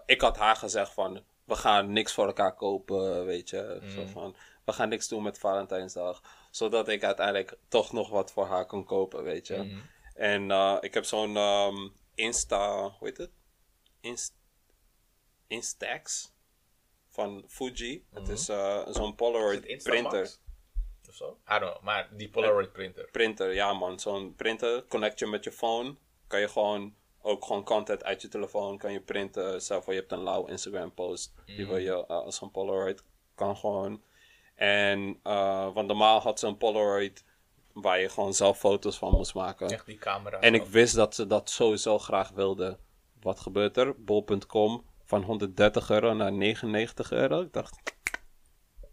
ik had haar gezegd van... We gaan niks voor elkaar kopen, weet je. Zo Mhm. van, we gaan niks doen met Valentijnsdag. Zodat ik uiteindelijk toch nog wat voor haar kon kopen, weet je. Mhm. En eh, ik heb zo'n ehm, Insta... Hoe heet het? Inst Instax. Van Fuji. Het Mhm. is eh, zo'n Polaroid printer. Of zo? I don't know, maar die Polaroid printer. Printer, ja man. Zo'n printer, connect je met je phone. Kan je gewoon ook gewoon content uit je telefoon kan je printen. Stel voor je hebt een lauw Instagram post. Die wil je eh, als een Polaroid. Kan gewoon. En, eh, want normaal had ze een Polaroid waar je gewoon zelf foto's van moest maken. Echt die camera. En ik wist dat ze dat sowieso graag wilden. Wat gebeurt er? Bol.com van 130 euro naar 99 euro. Ik dacht,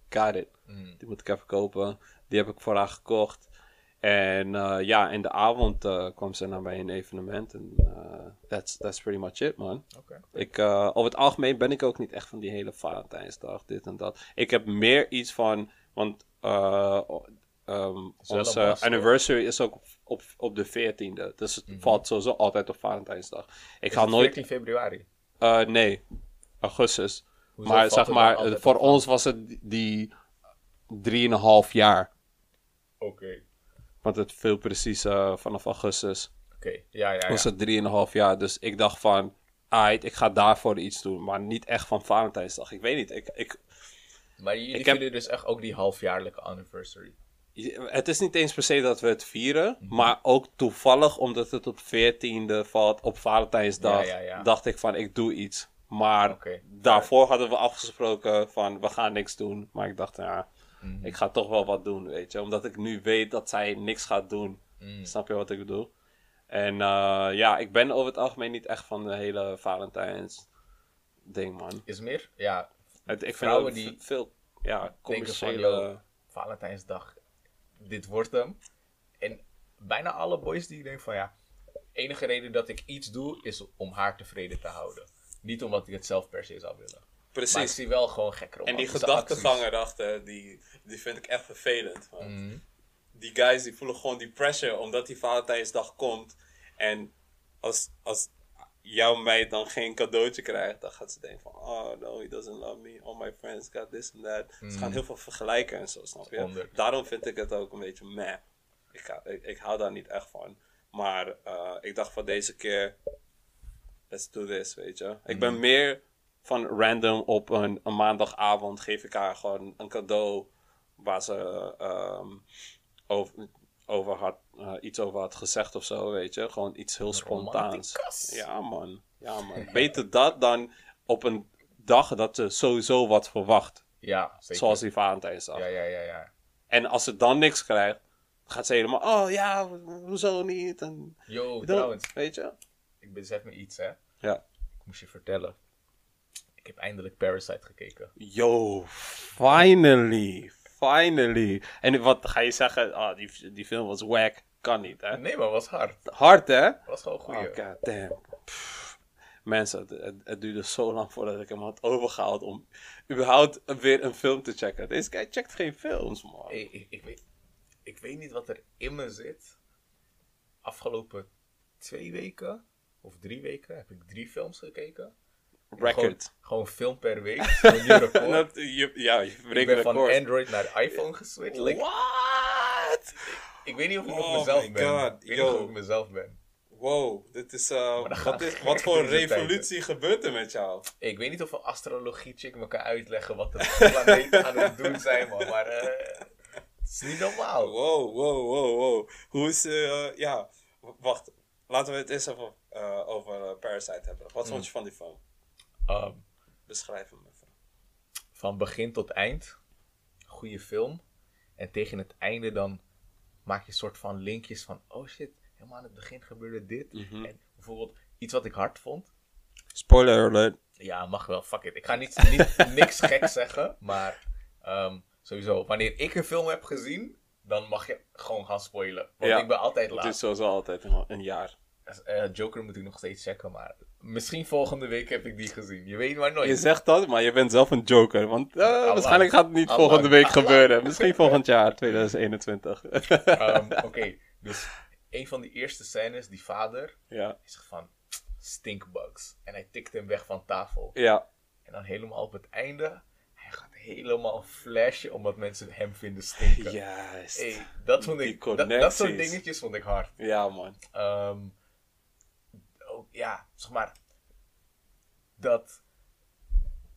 got it. Mm. Die moet ik even kopen. Die heb ik voor haar gekocht. En eh, ja, in de avond eh, kwam ze naar bij een evenement. En eh, that's, that's pretty much it, man. Oké. Ik, over het algemeen ben ik ook niet echt van die hele Valentijnsdag, dit en dat. Ik heb meer iets van, want wel onze hoor. anniversary is ook op, op de 14e. Dus het Mhm. valt sowieso altijd op Valentijnsdag. Ik Is ga het nooit, 14 februari. nee, augustus. Hoezo maar zeg maar, voor ons was het die 3,5 jaar. Oké. Want het viel precies eh, vanaf augustus. Oké, ja, ja, ja. was het 3,5 jaar. Dus ik dacht van, aight, ik ga daarvoor iets doen. Maar niet echt van Valentijnsdag. Ik weet niet. Ik, ik, Maar jullie Ik heb- dus echt ook die halfjaarlijke anniversary. het is niet eens per se dat we het vieren. Mhm. Maar ook toevallig, omdat het op 14e valt, op Valentijnsdag, Ja, ja, ja. dacht ik van, ik doe iets. Maar daarvoor hadden we afgesproken van, we gaan niks doen. Maar ik dacht, ja, Ik ga toch wel wat doen, weet je. Omdat ik nu weet dat zij niks gaat doen. Mm. Snap je wat ik bedoel? En eh, ja, ik ben over het algemeen niet echt van de hele Valentijns ding, man. Is meer? Ja, Het, ik vind ook die veel ja, van, commerciële... yo, Valentijnsdag, dit wordt hem. En bijna alle boys die denken van, ja, enige reden dat ik iets doe, is om haar tevreden te houden. Niet omdat ik het zelf per se zou willen. Maar ik Precies. zie wel gewoon gekke En die romantische gedachtegang erachter, die, die vind ik echt vervelend. man. Mhm. Die guys die voelen gewoon die pressure omdat die Valentijnsdag komt. En als, als jouw meid dan geen cadeautje krijgt, dan gaat ze denken van... Oh no, he doesn't love me. All my friends got this and that. Ze gaan heel veel vergelijken en zo, snap je? Daarom vind ik het ook een beetje meh. Ik, ga, ik, ik hou daar niet echt van. Maar eh, ik dacht van deze keer... Let's do this, weet je. Ik ben meer van random op een, een maandagavond geef ik haar gewoon een cadeau waar ze ehm, over, over had, eh, iets over had gezegd of zo, weet je. Gewoon iets heel spontaans. Ja, man. Ja, man. Beter dat dan op een dag dat ze sowieso wat verwacht. Ja, zeker. Zoals die Valentijnsdag. Ja, ja, ja, ja. En als ze dan niks krijgt, gaat ze helemaal, oh ja, ho- hoezo niet? En, Yo, trouwens, weet je? ik besef me iets, hè. Ja. Ik moest je vertellen. Ik heb eindelijk Parasite gekeken. Yo, finally. Finally. En wat ga je zeggen? Oh, die, die film was wack. Kan niet, hè? Nee, maar was hard. Hard, hè? Was gewoon goed. Oh, god damn. Pff. Mensen, het, het, het duurde zo lang voordat ik hem had overgehaald om überhaupt weer een film te checken. Deze guy checkt geen films, man. Hey, ik, ik, weet, ik weet niet wat er in me zit. Afgelopen twee weken of drie weken heb ik drie films gekeken. Record. gewoon film per week. Een. Dat, je, ja, je ik ben van. Android naar iPhone geswitcht. Like, What? ik weet niet of ik nog Oh mezelf ben. God, ik weet yo. niet of ik mezelf ben. Wow, dit is, uh, dan wat, is, voor deze revolutie gebeurt er met jou? Ik weet niet of een astrologie-chick me kan uitleggen wat de planeten aan het doen zijn, man. Maar eh, het is niet normaal. Wow, wow, wow, wow. Hoe is, eh, ja, wacht. Laten we het eens even eh, over eh, Parasite hebben. Wat vond je van die film? Ehm, Beschrijf hem even. van begin tot eind. Goede film. En tegen het einde dan maak je een soort van linkjes van... Oh shit, helemaal aan het begin gebeurde dit. Mhm. En bijvoorbeeld iets wat ik hard vond. Spoiler alert. Ja, mag wel, fuck it. Ik ga niet, niet niks gek zeggen. Maar ehm, sowieso, wanneer ik een film heb gezien... Dan mag je gewoon gaan spoilen. Want Ja. ik ben altijd Het laat. is sowieso altijd een, een jaar. Eh, Joker moet ik nog steeds checken, maar... Misschien volgende week heb ik die gezien. Je weet maar nooit. Je zegt dat, maar je bent zelf een joker. Want eh, waarschijnlijk gaat het niet Allah. volgende week Allah. gebeuren. Misschien volgend jaar, 2021. Ehm, Oké, dus een van die eerste scènes, die vader, ja. zegt van stinkbugs. En hij tikt hem weg van tafel. Ja. En dan helemaal op het einde, hij gaat helemaal flashen omdat mensen hem vinden stinken. Juist. Hey, dat vond ik, dat, dat soort dingetjes vond ik hard. Ja, man. Ehm, ja, zeg maar, dat,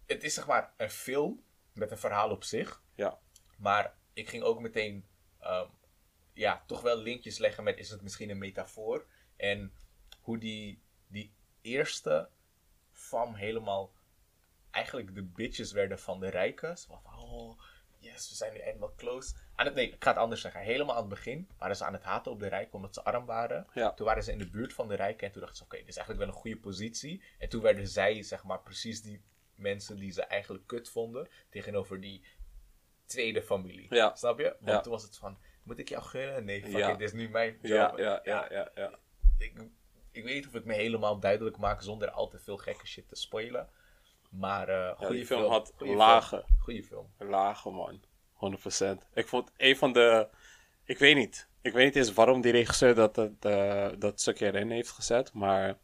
het is zeg maar een film met een verhaal op zich. Ja. Maar ik ging ook meteen, ehm, ja, toch wel linkjes leggen met, is het misschien een metafoor? En hoe die, die eerste fam helemaal, eigenlijk de bitches werden van de rijken. Zo van, oh, yes, we zijn nu eindelijk close. Aan het, nee, ik ga het anders zeggen. Helemaal aan het begin waren ze aan het haten op de Rijken omdat ze arm waren. Ja. Toen waren ze in de buurt van de Rijken en toen dachten ze, oké, dit is eigenlijk wel een goede positie. En toen werden zij, zeg maar, precies die mensen die ze eigenlijk kut vonden tegenover die tweede familie. Ja. Snap je? Want Ja. toen was het van, moet ik jou gunnen? Nee, fuck Ja. it, dit is nu mijn job. Ja, ja, ja, ja, ja. Ik, ik weet niet of ik me helemaal duidelijk maak zonder al te veel gekke shit te spoilen. Maar Ja, goede die film had goeie lage, Film. Goeie film. lage man. 100%. Ik vond een van de. Ik weet niet. Ik weet niet eens waarom die regisseur dat, dat, eh, dat stukje erin heeft gezet. Maar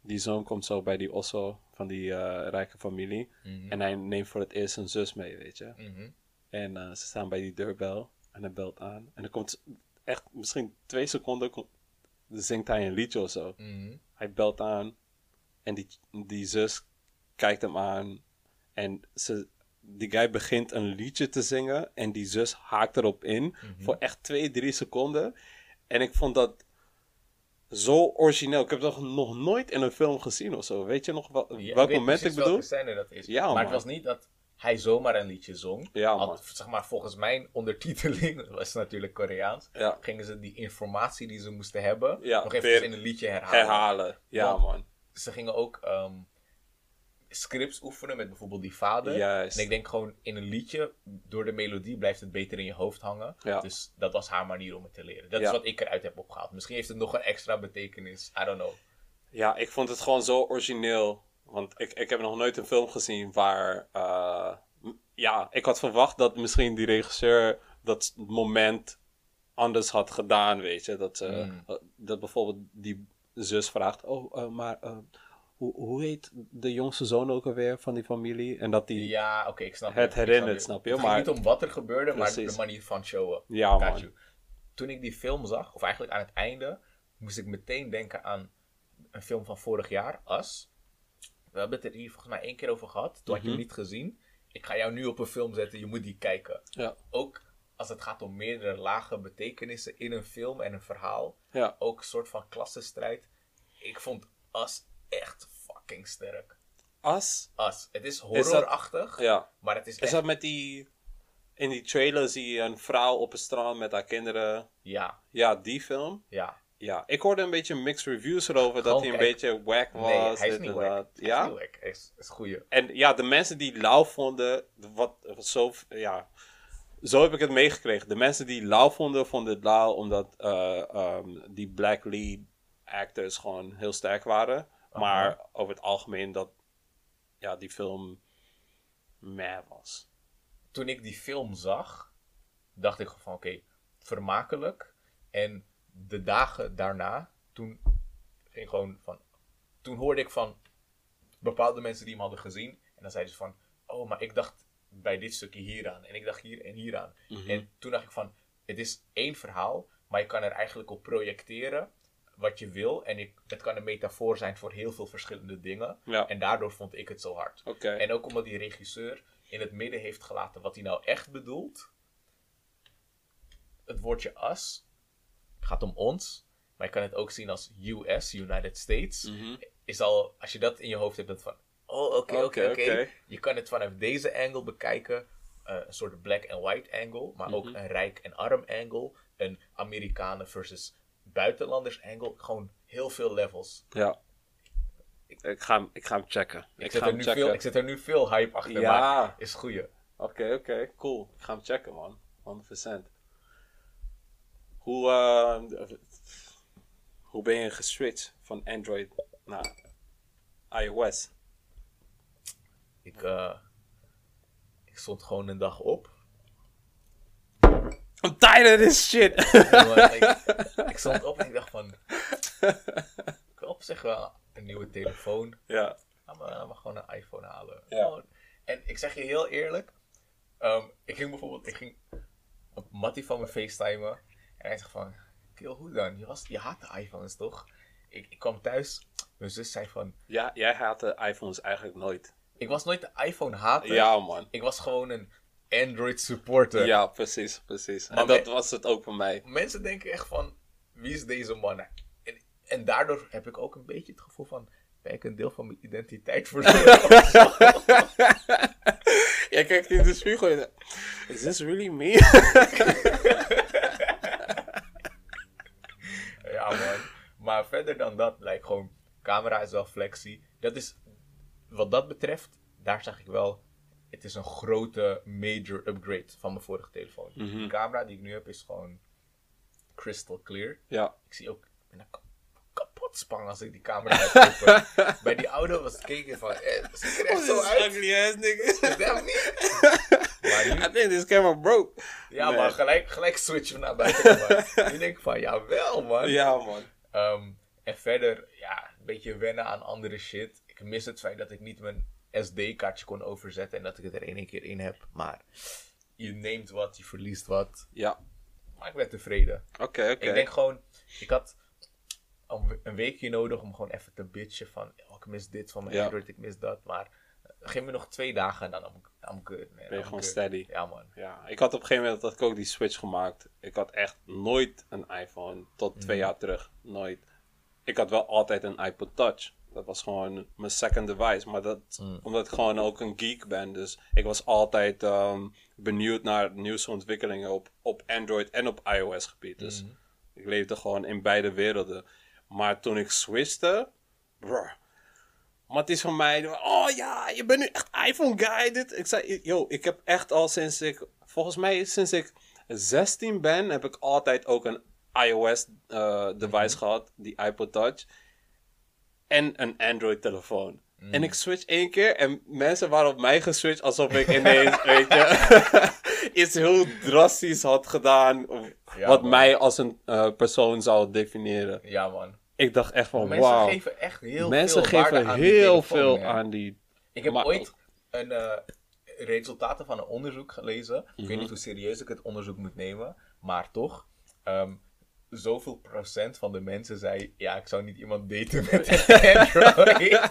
die zoon komt zo bij die Osso van die eh, rijke familie. Mhm. En hij neemt voor het eerst zijn zus mee, weet je. Mhm. En ze staan bij die deurbel. En hij belt aan. En er komt echt misschien twee seconden. zingt hij een liedje of zo. Mhm. Hij belt aan. En die, die zus kijkt hem aan. En ze, die guy begint een liedje te zingen. En die zus haakt erop in. Mhm. Voor echt twee, drie seconden. En ik vond dat zo origineel. Ik heb dat nog nooit in een film gezien of zo. Weet je nog wel, Ja, welk moment ik bedoel? welke dat is. Ja, maar man. het was niet dat hij zomaar een liedje zong. Ja, Al- zeg maar, volgens mijn ondertiteling, dat was natuurlijk Koreaans, Ja. gingen ze die informatie die ze moesten hebben Ja, nog even in een liedje herhalen. Herhalen. Ja, Want- man. Ze gingen ook ehm, scripts oefenen met bijvoorbeeld die vader. Juist. En ik denk gewoon in een liedje, door de melodie blijft het beter in je hoofd hangen. Ja. Dus dat was haar manier om het te leren. Dat Ja. is wat ik eruit heb opgehaald. Misschien heeft het nog een extra betekenis. I don't know. Ja, ik vond het gewoon zo origineel. Want ik, ik heb nog nooit een film gezien waar. eh, ja, ik had verwacht dat misschien die regisseur dat moment anders had gedaan, weet je. Dat, Mm. eh, dat bijvoorbeeld die zus vraagt: Oh, eh, maar eh, hoe, hoe heet de jongste zoon ook alweer van die familie? En dat die. Ja, oké, ik snap Het herinnert, snap je, Het maar- niet om wat er gebeurde, maar de manier van showen. Ja, man. Toen ik die film zag, of eigenlijk aan het einde, moest ik meteen denken aan een film van vorig jaar, As. We hebben het er hier volgens mij één keer over gehad. Toen had je hem Mhm. niet gezien. Ik ga jou nu op een film zetten, je moet die kijken. Ja, Ook als het gaat om meerdere lage betekenissen in een film en een verhaal. ja. Ook een soort van klassenstrijd. Ik vond As echt fucking sterk. As? As. Het is Is dat- horrorachtig, Ja. maar het is, Is echt... dat met die. In die trailer zie je een vrouw op het strand met haar kinderen. Ja, Ja, die film. ja. Ja, ik hoorde een beetje mixed reviews erover dat Gewoon hij een kijk. beetje wack was. Nee, hij is niet en wack. dat. Hij Ja? is niet wack. Hij is, is goeie. En ja, de mensen die lauw vonden, wat, wat zo, ja, zo heb ik het meegekregen. De mensen die lauw vonden, vonden het lauw omdat eh, ehm, die black lead actors gewoon heel sterk waren. Maar over het algemeen dat ja, die film meh was. Toen ik die film zag, dacht ik van oké, vermakelijk. En de dagen daarna, toen ging gewoon van. Toen hoorde ik van bepaalde mensen die hem hadden gezien. En dan zeiden ze van, oh, maar ik dacht bij dit stukje hieraan. En ik dacht hier en hieraan. Mhm. En toen dacht ik van, het is één verhaal, maar je kan er eigenlijk op projecteren wat je wil. En ik, het kan een metafoor zijn voor heel veel verschillende dingen. Ja. En daardoor vond ik het zo hard. En ook omdat die regisseur in het midden heeft gelaten wat hij nou echt bedoelt. Het woordje us gaat om ons, maar je kan het ook zien als US, United States. Mhm. Is al, als je dat in je hoofd hebt, dat van, oh oké, oké, Oké. Je kan het vanuit deze angle bekijken, eh, een soort black and white angle, maar ook Mhm. een rijk en arm angle, een Amerikanen versus buitenlanders angle, gewoon heel veel levels. Ja. Ik, ik, ga hem, ik ga hem checken. Ik, ga er nu checken. veel, ik er nu veel hype achter, Ja. maar is goeie. Oké, oké, cool. Ik ga hem checken, man. 100%. Hoe, eh, hoe ben je geswitcht van Android naar iOS? Ik, eh, ik stond gewoon een dag op. I'm tired of this shit! Jongen, ik, ik stond op en ik dacht van... Ik wil op zich wel een nieuwe telefoon. ja, laat me gewoon een iPhone halen. Ja. En ik zeg je heel eerlijk. ehm, ik ging bijvoorbeeld... Ik ging op Mattie van me facetimen. En hij zegt van... Kill, hoe dan? Je, was, je haat de iPhones toch? Ik, ik kwam thuis. Mijn zus zei van... ja, jij haat de iPhones eigenlijk nooit. Ik was nooit de iPhone hater. Ja, man. Ik was gewoon een Android supporter. Ja, precies, precies. Maar en dat was het ook voor mij. mensen denken echt van, wie is deze man? En, en daardoor heb ik ook een beetje het gevoel van, ben ik een deel van mijn identiteit verloren? Jij kijkt in de spiegel en is this really me? Ja, man. Maar verder dan dat, lijkt gewoon, camera is wel flexie. Dat is, wat dat betreft, daar zag ik wel, het is een grote major upgrade van mijn vorige telefoon. De camera die ik nu heb is gewoon crystal clear. ja, Ik zie ook, ik ben kapot spang als ik die camera uitopen. Bij die oude was het keken van, eh, het ziet er echt zo uit. ugly ass nigga. Is dat niet? Maar nu, I think this camera broke. ja, maar gelijk, gelijk switchen naar buiten. man. Nu denk ik van, jawel man. Ja, man. Ehm, en verder, ja, een beetje wennen aan andere shit. Ik mis het feit dat ik niet mijn SD-kaartje kon overzetten en dat ik het er één keer in heb. Maar je neemt wat, je verliest wat. Ja, Maar ik ben tevreden. oké, oké. Ik denk gewoon, ik had een weekje nodig om gewoon even te bitchen van, oh, ik mis dit van mijn Ja. Android, ik mis dat. Maar geef me nog twee dagen en dan I'm good. Man. Ben je I'm gewoon good. steady. Ja, man. Ja, ik had op een gegeven moment dat ik ook die switch gemaakt. Ik had echt nooit een iPhone tot twee jaar terug. Nooit. Ik had wel altijd een iPod Touch. Dat was gewoon mijn second device. Maar dat, omdat ik gewoon ook een geek ben. Dus ik was altijd ehm, benieuwd naar nieuwste ontwikkelingen op, op Android en op iOS gebied. Dus ik leefde gewoon in beide werelden. Maar toen ik switchte, bruh, maar het is van mij, oh ja, je bent nu echt iPhone guy. Dit. Ik zei, yo, ik heb echt al sinds ik, volgens mij sinds ik 16 ben, heb ik altijd ook een iOS eh, device gehad, die iPod Touch. En een Android telefoon. En ik switch één keer en mensen waren op mij geswitcht alsof ik ineens, weet je, iets heel drastisch had gedaan. Ja, wat man. mij als een eh, persoon zou definiëren. Ja, man. Ik dacht echt van, Mensen wauw. geven echt heel Mensen veel geven aan die heel telefoon, veel man. aan die. Ik heb Maar- ooit een eh, resultaten van een onderzoek gelezen. Ik Mhm. weet niet hoe serieus ik het onderzoek moet nemen, maar toch. ehm, zoveel procent van de mensen zei: Ja, ik zou niet iemand daten met een Android.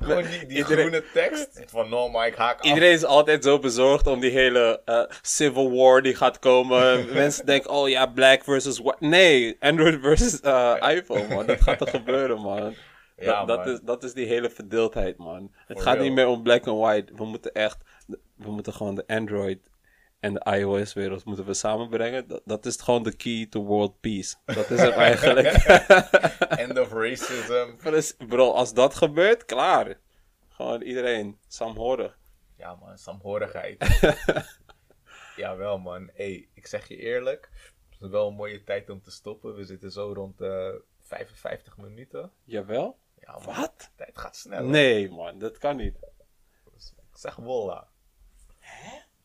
Gewoon die, die Iedereen- groene tekst. Van no, maar ik haak af. Iedereen is altijd zo bezorgd om die hele eh, Civil War die gaat komen. Mensen denken, oh ja, black versus white. Nee, Android versus eh, iPhone, man. Dat gaat er gebeuren, man. Ja, dat, dat, man. is, dat is die hele verdeeldheid, man. Het For gaat real. niet meer om black en white. We moeten echt, we moeten gewoon de Android en de iOS-wereld moeten we samenbrengen. Dat, dat is gewoon de key to world peace. Dat is het eigenlijk. End of racism. Is- bro, als dat gebeurt, klaar. Gewoon iedereen, saamhorig. Ja, man, saamhorigheid. Jawel, man. hey, ik zeg je eerlijk. Het is wel een mooie tijd om te stoppen. We zitten zo rond de 55 minuten. Jawel? Ja, man. Wat? De tijd gaat snel. Nee, man, dat kan niet. Ik zeg wolla.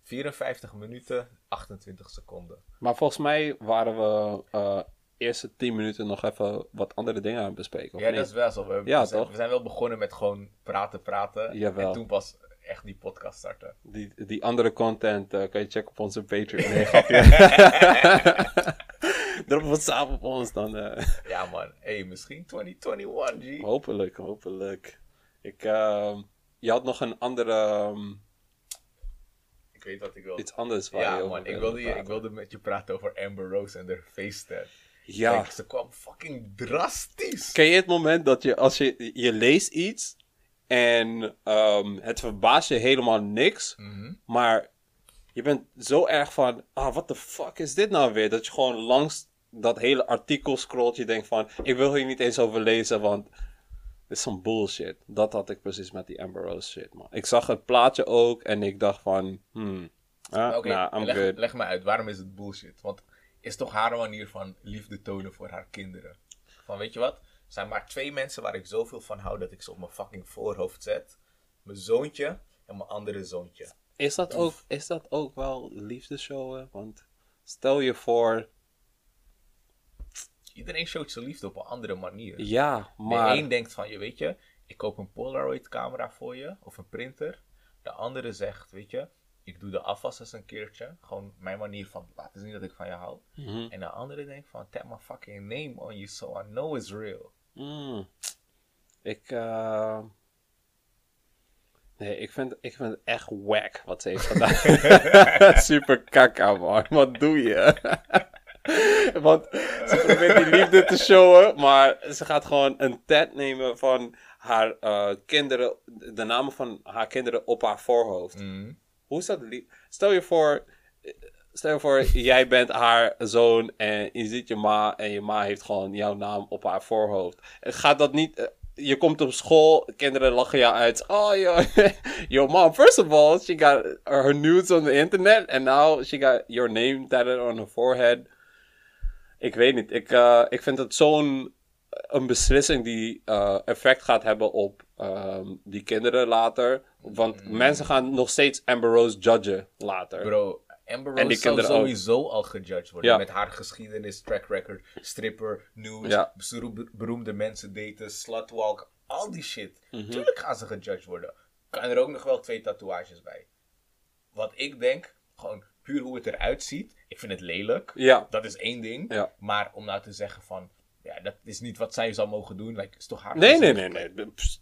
54 minuten, 28 seconden. Maar volgens mij waren we eh eerste 10 minuten nog even wat andere dingen aan het bespreken. Ja, dat is wel zo. We, Ja, we zijn, toch? we zijn wel begonnen met gewoon praten, praten. Jawel. En toen pas echt die podcast starten. die, die andere content eh, kan je checken op onze Patreon. Nee, grapje. Drop wat samen op ons dan. eh. Ja, man. hey, misschien 2021, G. hopelijk, hopelijk. Ik, ehm, je had nog een andere, ehm, Ik weet wat ik wil. iets anders waar Ja, man. Ik wilde je- ik wilde met je praten over Amber Rose en haar face tat. Ja. Kijk, ze kwam fucking drastisch. Ken je het moment dat je, als je, je leest iets en ehm, het verbaast je helemaal niks, Mhm. maar je bent zo erg van, ah, what the fuck is dit nou weer? Dat je gewoon langs dat hele artikel scrolt, je denkt van, ik wil hier niet eens over lezen, want is some bullshit. Dat had ik precies met die Amber Rose shit, man. Ik zag het plaatje ook en ik dacht van, hmm, ah, nah, I'm leg, good. leg me uit. Waarom is het bullshit? Want is toch haar manier van liefde tonen voor haar kinderen? Van, weet je wat? Er zijn maar twee mensen waar ik zoveel van hou dat ik ze op mijn fucking voorhoofd zet. Mijn zoontje en mijn andere zoontje. Is dat ook, is dat ook wel liefde showen? Want stel je voor, Iedereen showt zijn liefde op een andere manier. ja, De maar... een denkt van, je weet je, ik koop een Polaroid camera voor je, of een printer. De andere zegt, weet je, ik doe de afwas eens een keertje. Gewoon mijn manier van laten zien dat ik van je hou. Mhm. En de andere denkt van, tap my fucking name on you so I know it's real. Mm. Ik, eh, Nee, ik vind, ik vind het echt wack wat ze heeft gedaan. Super kaka, man. Wat doe je? Want ze probeert die liefde te showen, maar ze gaat gewoon een tat nemen van haar eh, kinderen, de namen van haar kinderen op haar voorhoofd. Mhm. Hoe is dat? li- Stel je voor, eh, stel je voor, jij bent haar zoon en je ziet je ma en je ma heeft gewoon jouw naam op haar voorhoofd. En Gaat dat niet? eh, Je komt op school, kinderen lachen jou uit. Oh, yo, your mom, first of all, she got her nudes on the internet. And now she got your name tatted on her forehead. Ik weet niet. Ik, eh, ik vind het zo'n een beslissing die eh, effect gaat hebben op ehm, die kinderen later. Want mensen gaan nog steeds Amber Rose judgen later. Bro, Amber Rose zou ook. sowieso al gejudged worden. Ja. Met haar geschiedenis, track record, stripper, Ja. beroemde, mensen daten, slutwalk, al die shit. Mhm. Tuurlijk gaan ze gejudged worden. Kan er ook nog wel twee tatoeages bij. Wat ik denk, gewoon puur hoe het eruit ziet. Ik vind het lelijk. Ja, Dat is één ding. Ja. Maar om nou te zeggen van, ja, dat is niet wat zij zou mogen doen. Like, is toch haar nee, nee, nee, nee. Pst,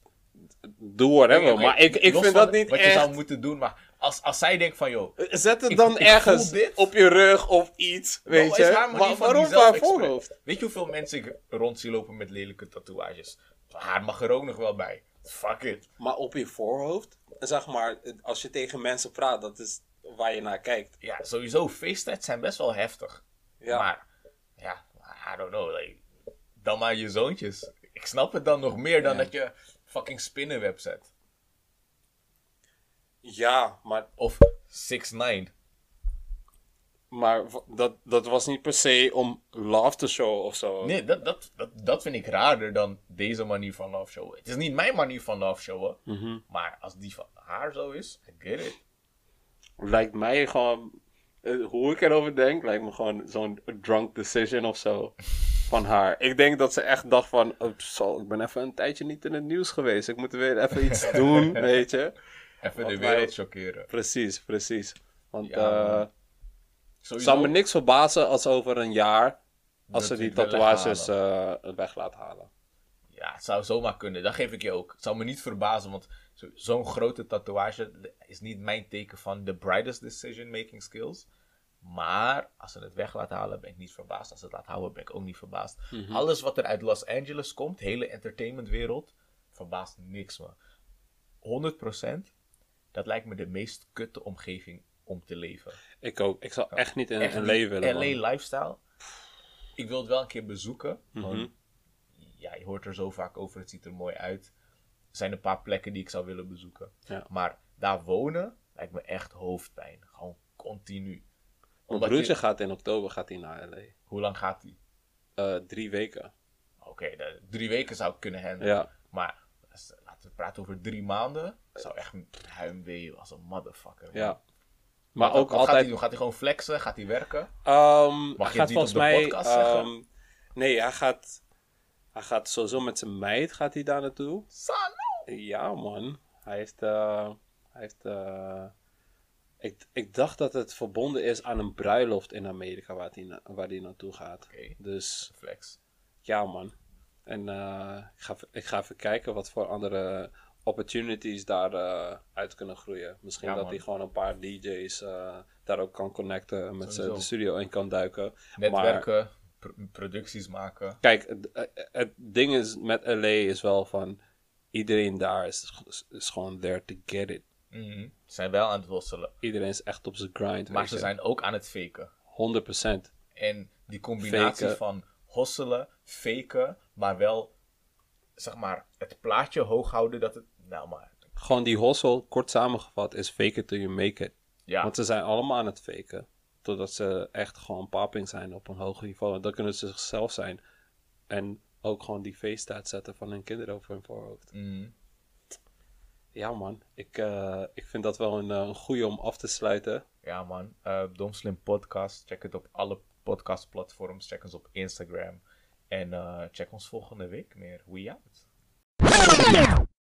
Doe whatever. Maar ik, ik los vind dat niet Wat echt... je zou moeten doen, maar als, als zij denkt van, joh, Zet het dan ik ergens op je rug of iets, weet je. van waarom haar voorhoofd? Weet je hoeveel mensen ik rond zie lopen met lelijke tatoeages? Haar mag er ook nog wel bij. Fuck it. Maar op je voorhoofd, zeg maar, als je tegen mensen praat, dat is waar je naar kijkt. Ja, sowieso, face zijn best wel heftig. Ja. Maar, ja, I don't know. Like, dan maar je zoontjes. Ik snap het dan nog meer dan Ja. dat je fucking spinnenweb zet. Ja, maar, Of 6 9 maar dat, dat was niet per se om love te show of zo. Nee, dat, dat, dat, dat vind ik raarder dan deze manier van love showen. Het is niet mijn manier van love showen. Mhm. Maar als die van haar zo is, I get it. Lijkt mij gewoon, eh, hoe ik erover denk, lijkt me gewoon zo'n drunk decision of zo van haar. Ik denk dat ze echt dacht van, oh, zo, ik ben even een tijdje niet in het nieuws geweest. Ik moet weer even iets doen, weet je. Even de wij- wereld chockeren. Precies, precies. Want Ja, eh Sowieso, zou me niks verbazen als over een jaar, als Dat ze die tatoeages eh, weg laten halen. Ja, het zou zomaar kunnen. Dat geef ik je ook. Het zou me niet verbazen, want zo'n grote tatoeage is niet mijn teken van the brightest decision-making skills. Maar als ze het weg laten halen, ben ik niet verbaasd. Als ze het laten houden, ben ik ook niet verbaasd. Mhm. Alles wat er uit Los Angeles komt, hele entertainmentwereld, verbaast niks me. 100%, dat lijkt me de meest kutte omgeving om te leven. Ik ook. Ik zou echt niet in Echt een leven willen. LA man. lifestyle. Ik wil het wel een keer bezoeken. Mhm. want, ja, je hoort er zo vaak over. Het ziet er mooi uit. Er zijn een paar plekken die ik zou willen bezoeken. Ja. Maar daar wonen lijkt me echt hoofdpijn. Gewoon continu. Mijn broertje je- gaat in oktober gaat hij naar LA. Hoe lang gaat die? Eh, drie weken. Oké, drie weken zou ik kunnen handelen. Ja. Maar laten we praten over drie maanden. Ik zou echt huimwee als een motherfucker. man. Ja. Maar Wat- ook wat Gaat altijd. hij, doen? gaat hij gewoon flexen? Gaat hij werken? Je hij het gaat niet volgens op de mij. podcast zeggen? ehm, nee, hij gaat. Hij gaat sowieso met zijn meid gaat hij daar naartoe. Ja, man. Hij heeft. eh, hij heeft eh, ik, ik dacht dat het verbonden is aan een bruiloft in Amerika waar hij, na- waar hij naartoe gaat. Dus Flex. ja, man. En eh, ik, ga, ik ga even kijken wat voor andere opportunities daar uit kunnen groeien. Misschien Ja, dat man. hij gewoon een paar DJ's daar ook kan connecten met de studio in kan duiken. Netwerken, pro- producties maken. Kijk, het, het ding is met LA is wel van iedereen daar is, is gewoon there to get it. Mhm. Ze zijn wel aan het hosselen. Iedereen is echt op zijn grind. Maar ze je. zijn ook aan het faken. 100%. En die combinatie Faken. van hosselen, faken, maar wel, zeg maar, het plaatje hoog houden dat het, nou maar, Gewoon die hustle, kort samengevat, is fake it till you make it. ja, Want ze zijn allemaal aan het faken. Totdat ze echt gewoon paping zijn op een hoog niveau. En dan kunnen ze zichzelf zijn. En ook gewoon die feesttijd zetten van hun kinderen over hun voorhoofd. Mhm. Ja man, ik, eh, ik vind dat wel een, eh, een goede om af te sluiten. ja man. Eh Domslim Podcast, check het op alle podcastplatforms, check ons op Instagram. En check ons volgende week meer. We out.